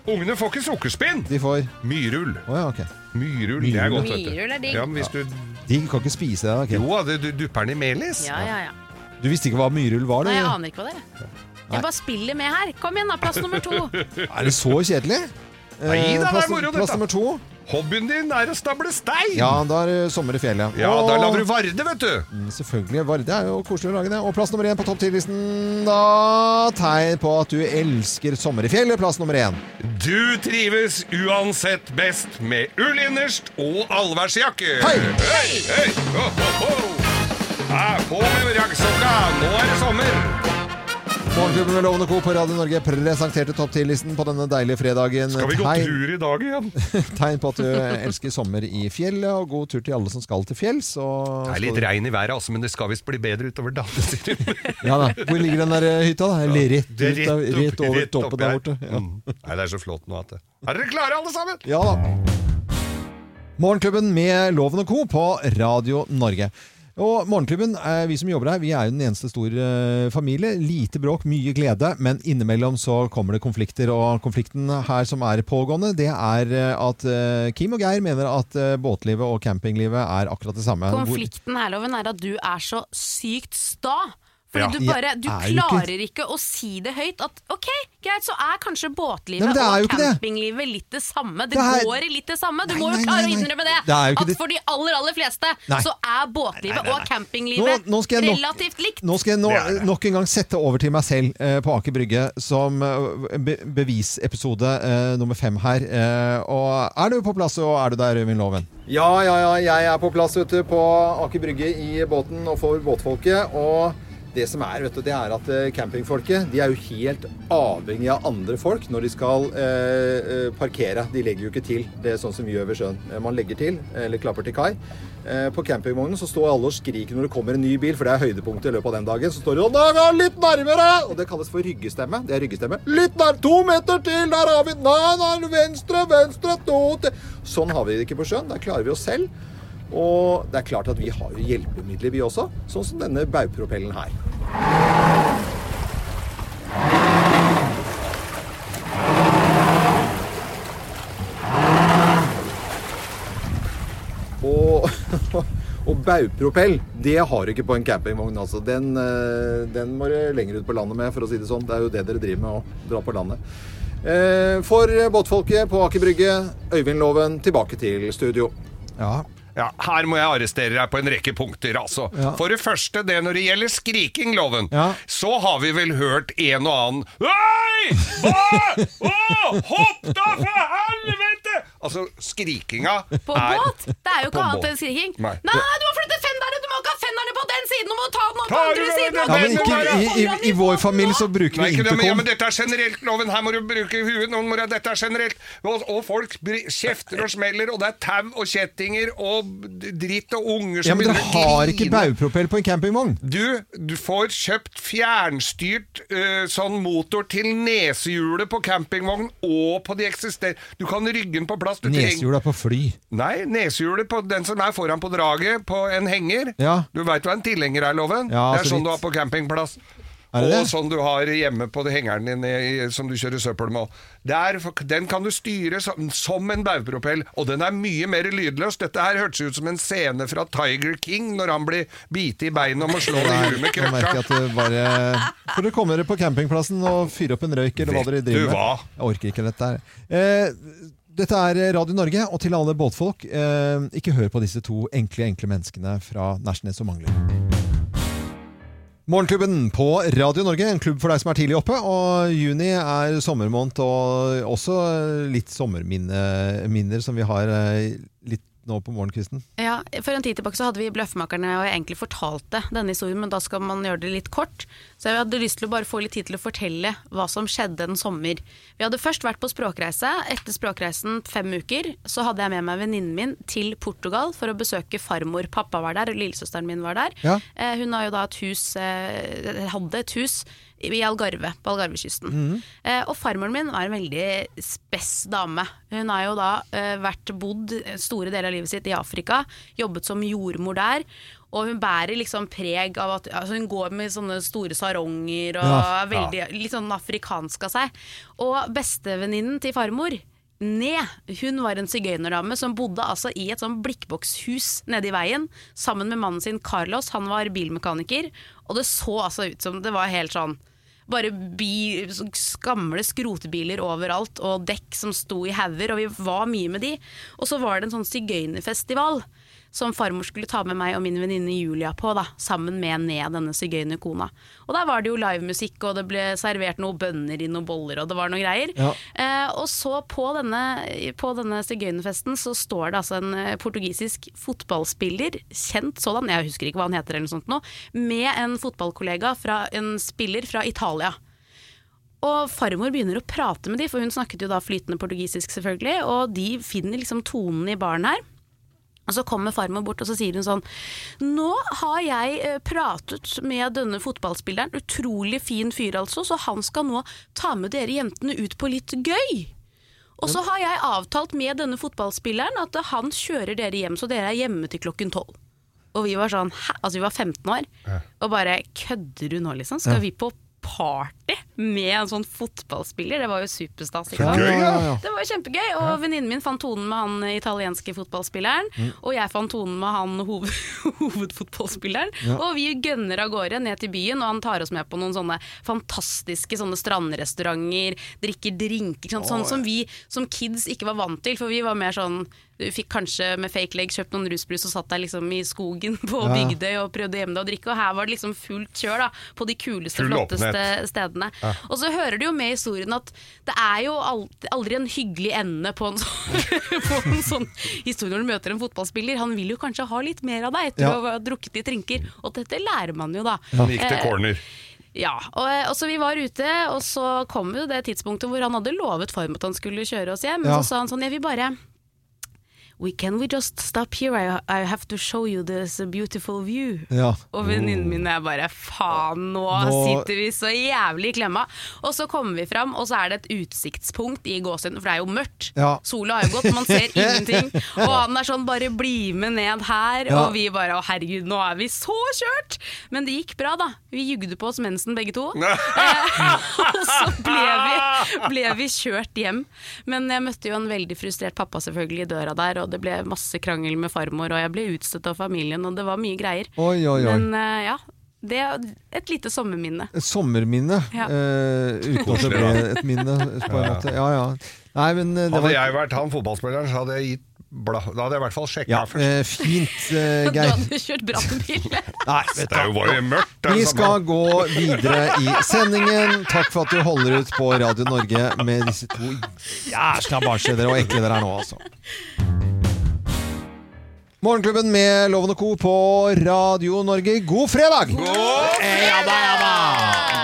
Ungene får ikke sukkerspinn! De får Myrull. Oh, ja, okay. Myrull, det er godt, vet du. Myrull er digg. Ja, men hvis du De kan ikke spise det. Okay. Jo, da, du dupper den i melis. Ja, ja, ja. Du visste ikke hva myrull var? Nei, jeg aner ikke hva det er. Jeg bare spiller med her. Kom igjen, da. Plass nummer to. Er det så kjedelig? Nei Eh, da, det er moro, moro, plass nummer to. Hobbyen din er å stable stein! Ja, da er det sommer i fjellet. Ja, Og- da lager du Varde, vet du. Mm, Selvfølgelig. Varde er jo koselig å lage det. Og plass nummer én på topp ti-listen, Da tegn på at du elsker sommer i fjellet. Plass nummer én. Du trives uansett best med ull innerst og allværsjakke. Hei! Hei, hei! Ho, ho, ho! Ja, på med raggsokka, nå er det sommer! Morgenklubben med Lovende Co. på Radio Norge presenterte topp 10-listen på denne deilige fredagen. Skal vi gå Tegn- tur i dag igjen? Tegn på at du elsker sommer i fjellet, og god tur til alle som skal til fjells. Det er litt regn i været, altså, men det skal visst bli bedre utover dagen. sier du. Ja da. Hvor ligger den der eh, hytta? da? Eller rett, ut, av- opp- rett over rett toppen der borte. Ja. Mm. Nei, det er så flott nå at det Er dere klare, alle sammen? ja da. Morgenklubben med Loven og Co. på Radio Norge. Og Morgenklubben, eh, vi som jobber her, vi er jo den eneste store eh, familie. Lite bråk, mye glede, men innimellom så kommer det konflikter. Og konflikten her som er pågående, det er eh, at Kim og Geir mener at båtlivet og campinglivet er akkurat det samme. Konflikten her, Loven, er at du er så sykt sta. Fordi Ja. du bare Du Jeg er ikke- klarer ikke å si det høyt at ok, greit, så er kanskje båtlivet Nei, er og campinglivet litt det samme. Det, Det er- går i litt det samme. Du Nei, må jo klare nei, å innrømme det. Det at det- for de aller, aller fleste Nei. så er båtlivet og campinglivet Nå- nå skal jeg nok- relativt likt. Nå skal jeg det. nok en gang sette over til meg selv eh, på Aker Brygge som eh, be bevisepisode eh, nummer fem her. Eh, og er du på plass, og er du der, Øyvind Loven? Ja, ja, ja. Jeg er på plass ute på Aker Brygge i båten og for båtfolket. Og det som er, vet du, det er at eh, campingfolket de er jo helt avhengig av andre folk når de skal eh, eh, parkere. De legger jo ikke til. Det er sånn som vi gjør ved sjøen. Eh, Man legger til, eller klapper til kai. Eh, På campingvognen så står alle og skriker når det kommer en ny bil, for det er høydepunktet i løpet av den dagen. Så står de og «Nei, litt nærmere! Og det kalles for ryggestemme. Det er ryggestemme. Litt nær, to meter til, der har vi Nei, nei, venstre, venstre, to til Sånn har vi det ikke på sjøen. Der klarer vi oss selv. Og det er klart at vi har jo hjelpemidler, vi også. Sånn som denne baugpropellen her. Og, og baugpropell, det har du ikke på en campingvogn. Altså. Den, eh, den må du lenger ut på landet med, for å si det sånn. Det er jo det dere driver med å dra på landet. Eh, For båtfolket på Aker Brygge, Øyvind Loven, tilbake til studio. Ja, Ja, Her må jeg arrestere deg på en rekke punkter, altså. Ja. For det første, det når det gjelder skriking, Loven, Ja. så har vi vel hørt en og annen Hei! Å! Å! Hopp da, for helvete! Altså, skrikinga På er båt? Det er jo ikke annet enn skriking. Nei. Nei, du må flytte fenderne! Må ikke ha fenderne på den siden! Du må ta den opp på andre siden! Ja, men ikke, i, i, I vår familie så bruker vi det, ja, men dette er generelt, Loven. Her må du bruke huet. Noen må, dette er generelt. Og, og folk kjefter og smeller, og det er tau og kjettinger og dritt og unger som Ja, men dere har ikke baugpropell på en campingvogn. Du, du får kjøpt fjernstyrt uh, sånn motor til nesehjulet på campingvogn og på de eksisterende. Du kan rygge den på plass. Nesehjulet er på fly. Nei, nesehjulet på den som er foran på draget, på en henger. Ja. Du veit hva en tilhenger er, Loven? Ja, det er så sånn vidt. du har på campingplass. Og det? sånn du har hjemme på hengeren din i, som du kjører søppel med. Der, den kan du styre som, som en baugpropell, og den er mye mer lydløs. Dette her hørtes ut som en scene fra Tiger King når han blir bitt i beinet om å slå i huet med krukka. Får dere kommer dere på campingplassen og fyrer opp en røyk, eller hva dere driver med. Jeg orker ikke dette her. Eh, dette er Radio Norge, og til alle båtfolk, eh, ikke hør på disse to enkle, enkle menneskene fra Nærsnes og Mangler. Morgenklubben på Radio Norge, en klubb for deg som er tidlig oppe. Og juni er sommermåned, og også litt sommerminner som vi har eh, litt nå på morgenkvisten. Ja, For en tid tilbake så hadde vi Bløffmakerne og jeg egentlig fortalte denne historien, men da skal man gjøre det litt kort. Så jeg hadde lyst til å bare få litt tid til å fortelle hva som skjedde en sommer. Vi hadde først vært på språkreise. Etter språkreisen fem uker så hadde jeg med meg venninnen min til Portugal for å besøke farmor. Pappa var der, og lillesøsteren min var der. Ja. Eh, hun har jo da et hus, eh, hadde et hus i Algarve, på Algarvekysten. Mm. Eh, og farmoren min var en veldig spess dame. Hun har jo da eh, vært bodd store deler av livet sitt i Afrika, jobbet som jordmor der. Og hun bærer liksom preg av at altså Hun går med sånne store saronger og Ja. er veldig, litt sånn afrikansk av seg. Og bestevenninnen til farmor, ned. Hun var en sigøynerdame som bodde altså i et sånn blikkbokshus nede i veien, sammen med mannen sin Carlos. Han var bilmekaniker, og det så altså ut som det var helt sånn bare bi, gamle skrotebiler overalt, og dekk som sto i hauger, og vi var mye med de. Og så var det en sånn sigøynerfestival som farmor skulle ta med meg og min venninne Julia på, da, sammen med ned denne sigøynerkona. Og der var det jo livemusikk, og det ble servert noen bønner i noen boller, og det var noen greier. Ja. Eh, og så på denne, på denne sigøynerfesten så står det altså en eh, portugisisk fotballspiller, kjent sådan, jeg husker ikke hva han heter eller noe sånt nå, med en fotballkollega fra en spiller fra Italia. Og farmor begynner å prate med de, for hun snakket jo da flytende portugisisk selvfølgelig, og de finner liksom tonen i baren her. Og så kommer farmor bort og så sier hun sånn Nå har jeg eh, pratet med denne fotballspilleren, utrolig fin fyr altså, så han skal nå ta med dere jentene ut på litt gøy. Og så har jeg avtalt med denne fotballspilleren at han kjører dere hjem, så dere er hjemme til klokken tolv. Og vi var sånn, hæ? Altså vi var 15 år, og bare kødder du nå liksom? Skal vi på party med en sånn fotballspiller? Det var jo superstas. ikke sant? gøy, ja. ja, ja. Det var jo kjempegøy, og venninnen min fant tonen med han italienske fotballspilleren. Og jeg fant tonen med han hoved, hovedfotballspilleren. Og vi gønner av gårde ned til byen, og han tar oss med på noen sånne fantastiske sånne strandrestauranter, drikker drinker, sånn, sånn som vi som kids ikke var vant til. For vi var mer sånn du fikk kanskje med fake leg kjøpt noen rusbrus og satt deg liksom i skogen på Ja. Bygdøy og prøvde å gjemme deg og drikke, og her var det liksom fullt kjør da, på de kuleste, Full flotteste åpenhet. stedene. Og så hører du jo med i historien at det er jo aldri en hyggelig ende på en, sånn, på en sånn historie når du møter en fotballspiller. Han vil jo kanskje ha litt mer av deg etter Ja. å ha drukket litt drinker, og dette lærer man jo da. Han gikk til Eh, corner. Ja, og, og så vi var ute, og så kom jo det tidspunktet hvor han hadde lovet form at han skulle kjøre oss hjem. Ja. Så sa han sånn, jeg vil bare We can we just stop here? I, I have to show you this beautiful view. Ja. Og venninnen min er bare faen, nå, Nå- sitter vi så jævlig i klemma. Og så kommer vi fram, og så er det et utsiktspunkt i gåsehuden, for det er jo mørkt. Ja. Sola har jo gått, man ser ingenting. Og han er sånn bare bli med ned her, Ja. og vi bare å herregud, nå er vi så kjørt! Men det gikk bra, da. Vi jugde på oss mensen begge to. Eh, og så ble vi, ble vi kjørt hjem. Men jeg møtte jo en veldig frustrert pappa selvfølgelig i døra der, og det ble masse krangel med farmor, og jeg ble utstøtt av familien, og det var mye greier. Oi, oi, oi. Men uh, ja, det er et lite sommerminne. Et sommerminne, Ja. uh, uten at det ble et minne, på en måte. Ja, ja. Nei, men eh, det Hadde var jeg vært han fotballspilleren, så hadde jeg gitt bla, Da hadde jeg i hvert fall sjekka ja, først. eh, fint, eh, Du Geir. hadde kjørt brannbil. Nei, vet Det var jo mørkt. Vi skal gå videre i sendingen. Takk for at du holder ut på Radio Norge med disse to jæsla barnslige dere og ekle dere er nå, altså. Morgenklubben med Loven og Co. på Radio Norge. God fredag! God Ja da, ja da!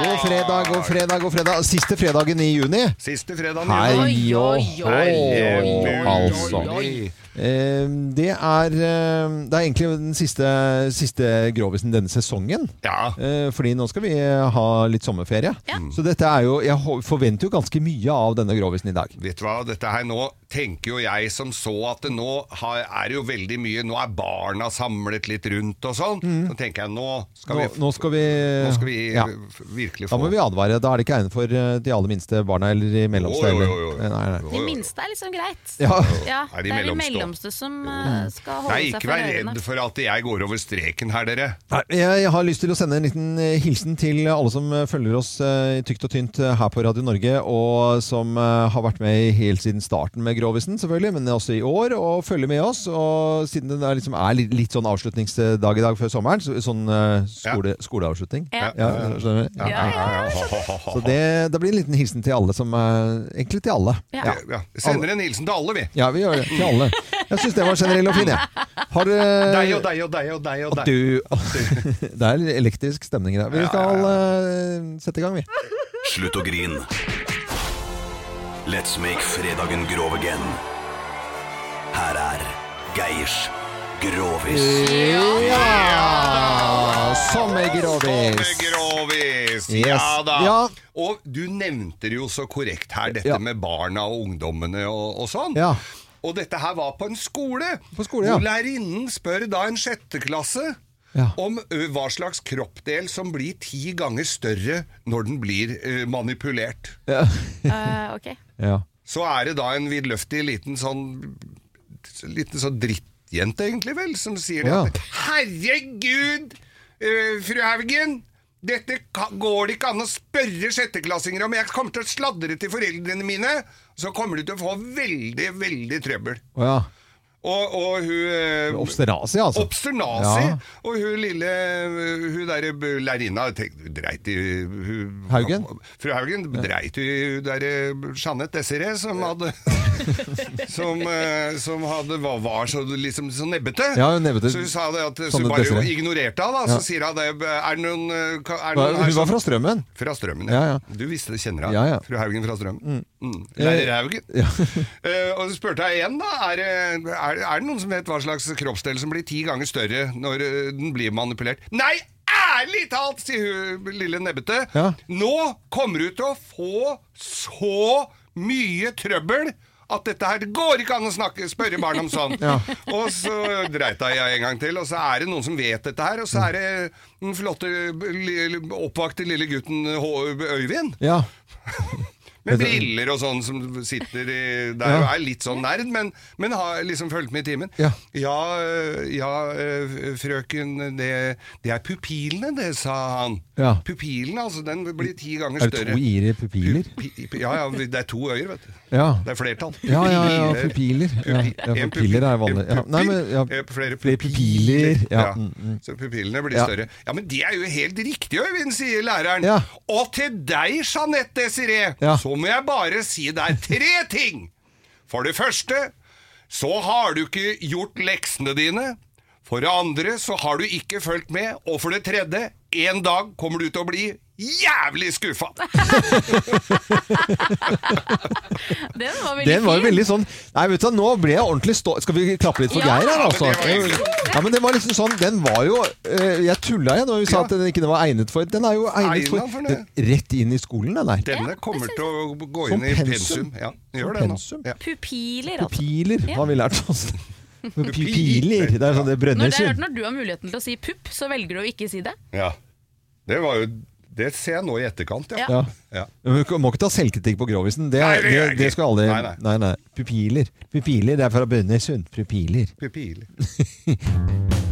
God fredag, god fredag, god fredag. Siste fredagen i juni. Siste fredagen i juni. Hei Oi, og oi, hå, oi, altså. Eh, Det er, eh, det er egentlig den siste, siste grovisen denne sesongen. Ja. Eh, Fordi nå skal vi ha litt sommerferie. Ja. Så dette er jo Jeg forventer jo ganske mye av denne grovisen i dag. Vet du hva, dette her nå tenker jo jeg som så at det nå har, er det jo veldig mye Nå er barna samlet litt rundt og sånn. Så tenker jeg nå skal Nå, vi, nå skal vi, nå skal vi ja. virkelig få Da må vi advare. Da er det ikke egnet for eh, de aller minste barna eller de mellomste. Jo, jo, jo. De minste er liksom greit. Ja. Ja, Er de det er de mellomste som eh, skal holde Nei, seg ikke vær redd for at jeg går over streken her, dere. Nei, Jeg har lyst til å sende en liten eh, hilsen til alle som følger oss i tykt og tynt her på Radio Norge, og som har vært med helt siden starten med Grovisen, selvfølgelig, men også i år, og følger med oss. Og siden det er, liksom, er litt, litt sånn avslutningsdag i dag før sommeren, så, sånn uh, skole, skoleavslutning Ja. skjønner du? Ja, ja, ja. Så det, det blir en liten hilsen til alle som uh, Egentlig til alle. Ja. Ja, vi sender en hilsen til alle, vi. Ja, vi gjør det. Til alle. Jeg syns det var generell og fin, jeg. Har du Deg og deg og deg og deg og deg. du Det er elektrisk stemning i dag. Vi skal uh, sette i gang, vi. Slutt å grin. Let's make fredagen grov again. Her er Geirs Grovis. Ja! Sommergrovis. Sommergrovis! Yes. Ja da. Ja. Og du nevnte det jo så korrekt her, dette Ja. med barna og ungdommene og, og sånn. Ja. Og dette her var på en skole, På skole, ja. hvor lærerinnen spør da en sjetteklasse Ja. om hva slags kroppdel som blir ti ganger større når den blir uh, manipulert. Ja. uh, okay. ja. Så er det da en vidløftig liten sånn Liten sånn drittjente, egentlig vel, som sier det. Ja. at, Herregud, uh, fru Haugen! Dette går det ikke an å spørre sjetteklassinger om. Jeg kommer til å sladre til foreldrene mine. Så kommer du til å få veldig, veldig trøbbel. Å ja. Og, og hun eh, Obsternasi, altså. Obsternasi. Ja. Og hun lille Hun derre b- lærerinna dreit i hun, Haugen? Fru Haugen dreit i hun derre Jeanette Desiree, som hadde Som, eh, som hadde var, var så, liksom, så nebbete. Ja, nebbete. Så hun sa det at Så hun bare Desiree. ignorerte henne, da. Ja. Sier hun det Er det noen, eh, ka- er det Hva- noen her Hun var fra Strømmen. fra Strømmen, Ja, ja. Du visste det, kjenner henne. Ja, ja. Fru Haugen fra Strømmen. Mm. Eh, Lærer Haugen. Ja. Eh, og så spurte jeg igjen, da. Er, det- er, er det noen som vet hva slags kroppsdel som blir ti ganger større når eh, den blir manipulert? Nei, ærlig talt, sier hun lille nebbete. Ja. Nå kommer du til å få så mye trøbbel. At dette her, går ikke an å snakke, spørre barn om sånn. Ja. Og så dreita jeg en gang til, og så er det noen som vet dette her. Og så er det den flotte, oppvakte lille gutten Øyvind. ja. Med briller og sånn som sitter i Der og er litt sånn nerd, men, men har liksom fulgt med i timen. Ja. ja, ja, øh, frøken, det, det er pupilene, det, sa han. Ja. Pupilene, altså, den blir ti ganger Er det større. to i-er i pupiller? Pu- Ja, ja, det er to øyer, vet du. Ja. Det er flertall. Ja, ja, ja, pupiler. Ja, pupiler er vanlig. Ja. Nei, men, ja. eh, Flere pupiler. Ja. Så pupilene blir større. Ja, men det er jo helt riktig, Øyvind, sier læreren. Ja. Og til deg, Jeanette Desiree, Ja. Så må jeg bare si deg tre ting. For det første så har du ikke gjort leksene dine. For det andre så har du ikke fulgt med. Og for det tredje, en dag kommer du til å bli jævlig skuffa. Den var veldig Den var jo fin. veldig sånn Nei, vet du hva, nå ble jeg ordentlig stå... Skal vi klappe litt for Ja, Geir her, altså? Ja, men det var liksom sånn Den var jo eh, Jeg tulla igjen når vi sa Ja. at den ikke var egnet for Den er jo egnet for, Egnet for det. den, Rett inn i skolen, den der. Denne kommer til å gå Som inn i pensum. pensum. Ja, gjør Som det nå. pensum. Ja. Pupiler, altså. Pupiler Ja. har vi lært oss. Pupiler. Det er sånn det Når, brønner det er, når du har muligheten til å si pupp, så velger du å ikke si det. ja. Det var jo Det ser jeg nå i etterkant, ja. Ja. Ja. Vi må ikke ta selvkritikk på Grovisen. Det, Nei, det det, skal alle Nei, nei. nei, nei. Pupiler. Pupiler, det er fra Brønnøysund. Pupiler. Pupiler.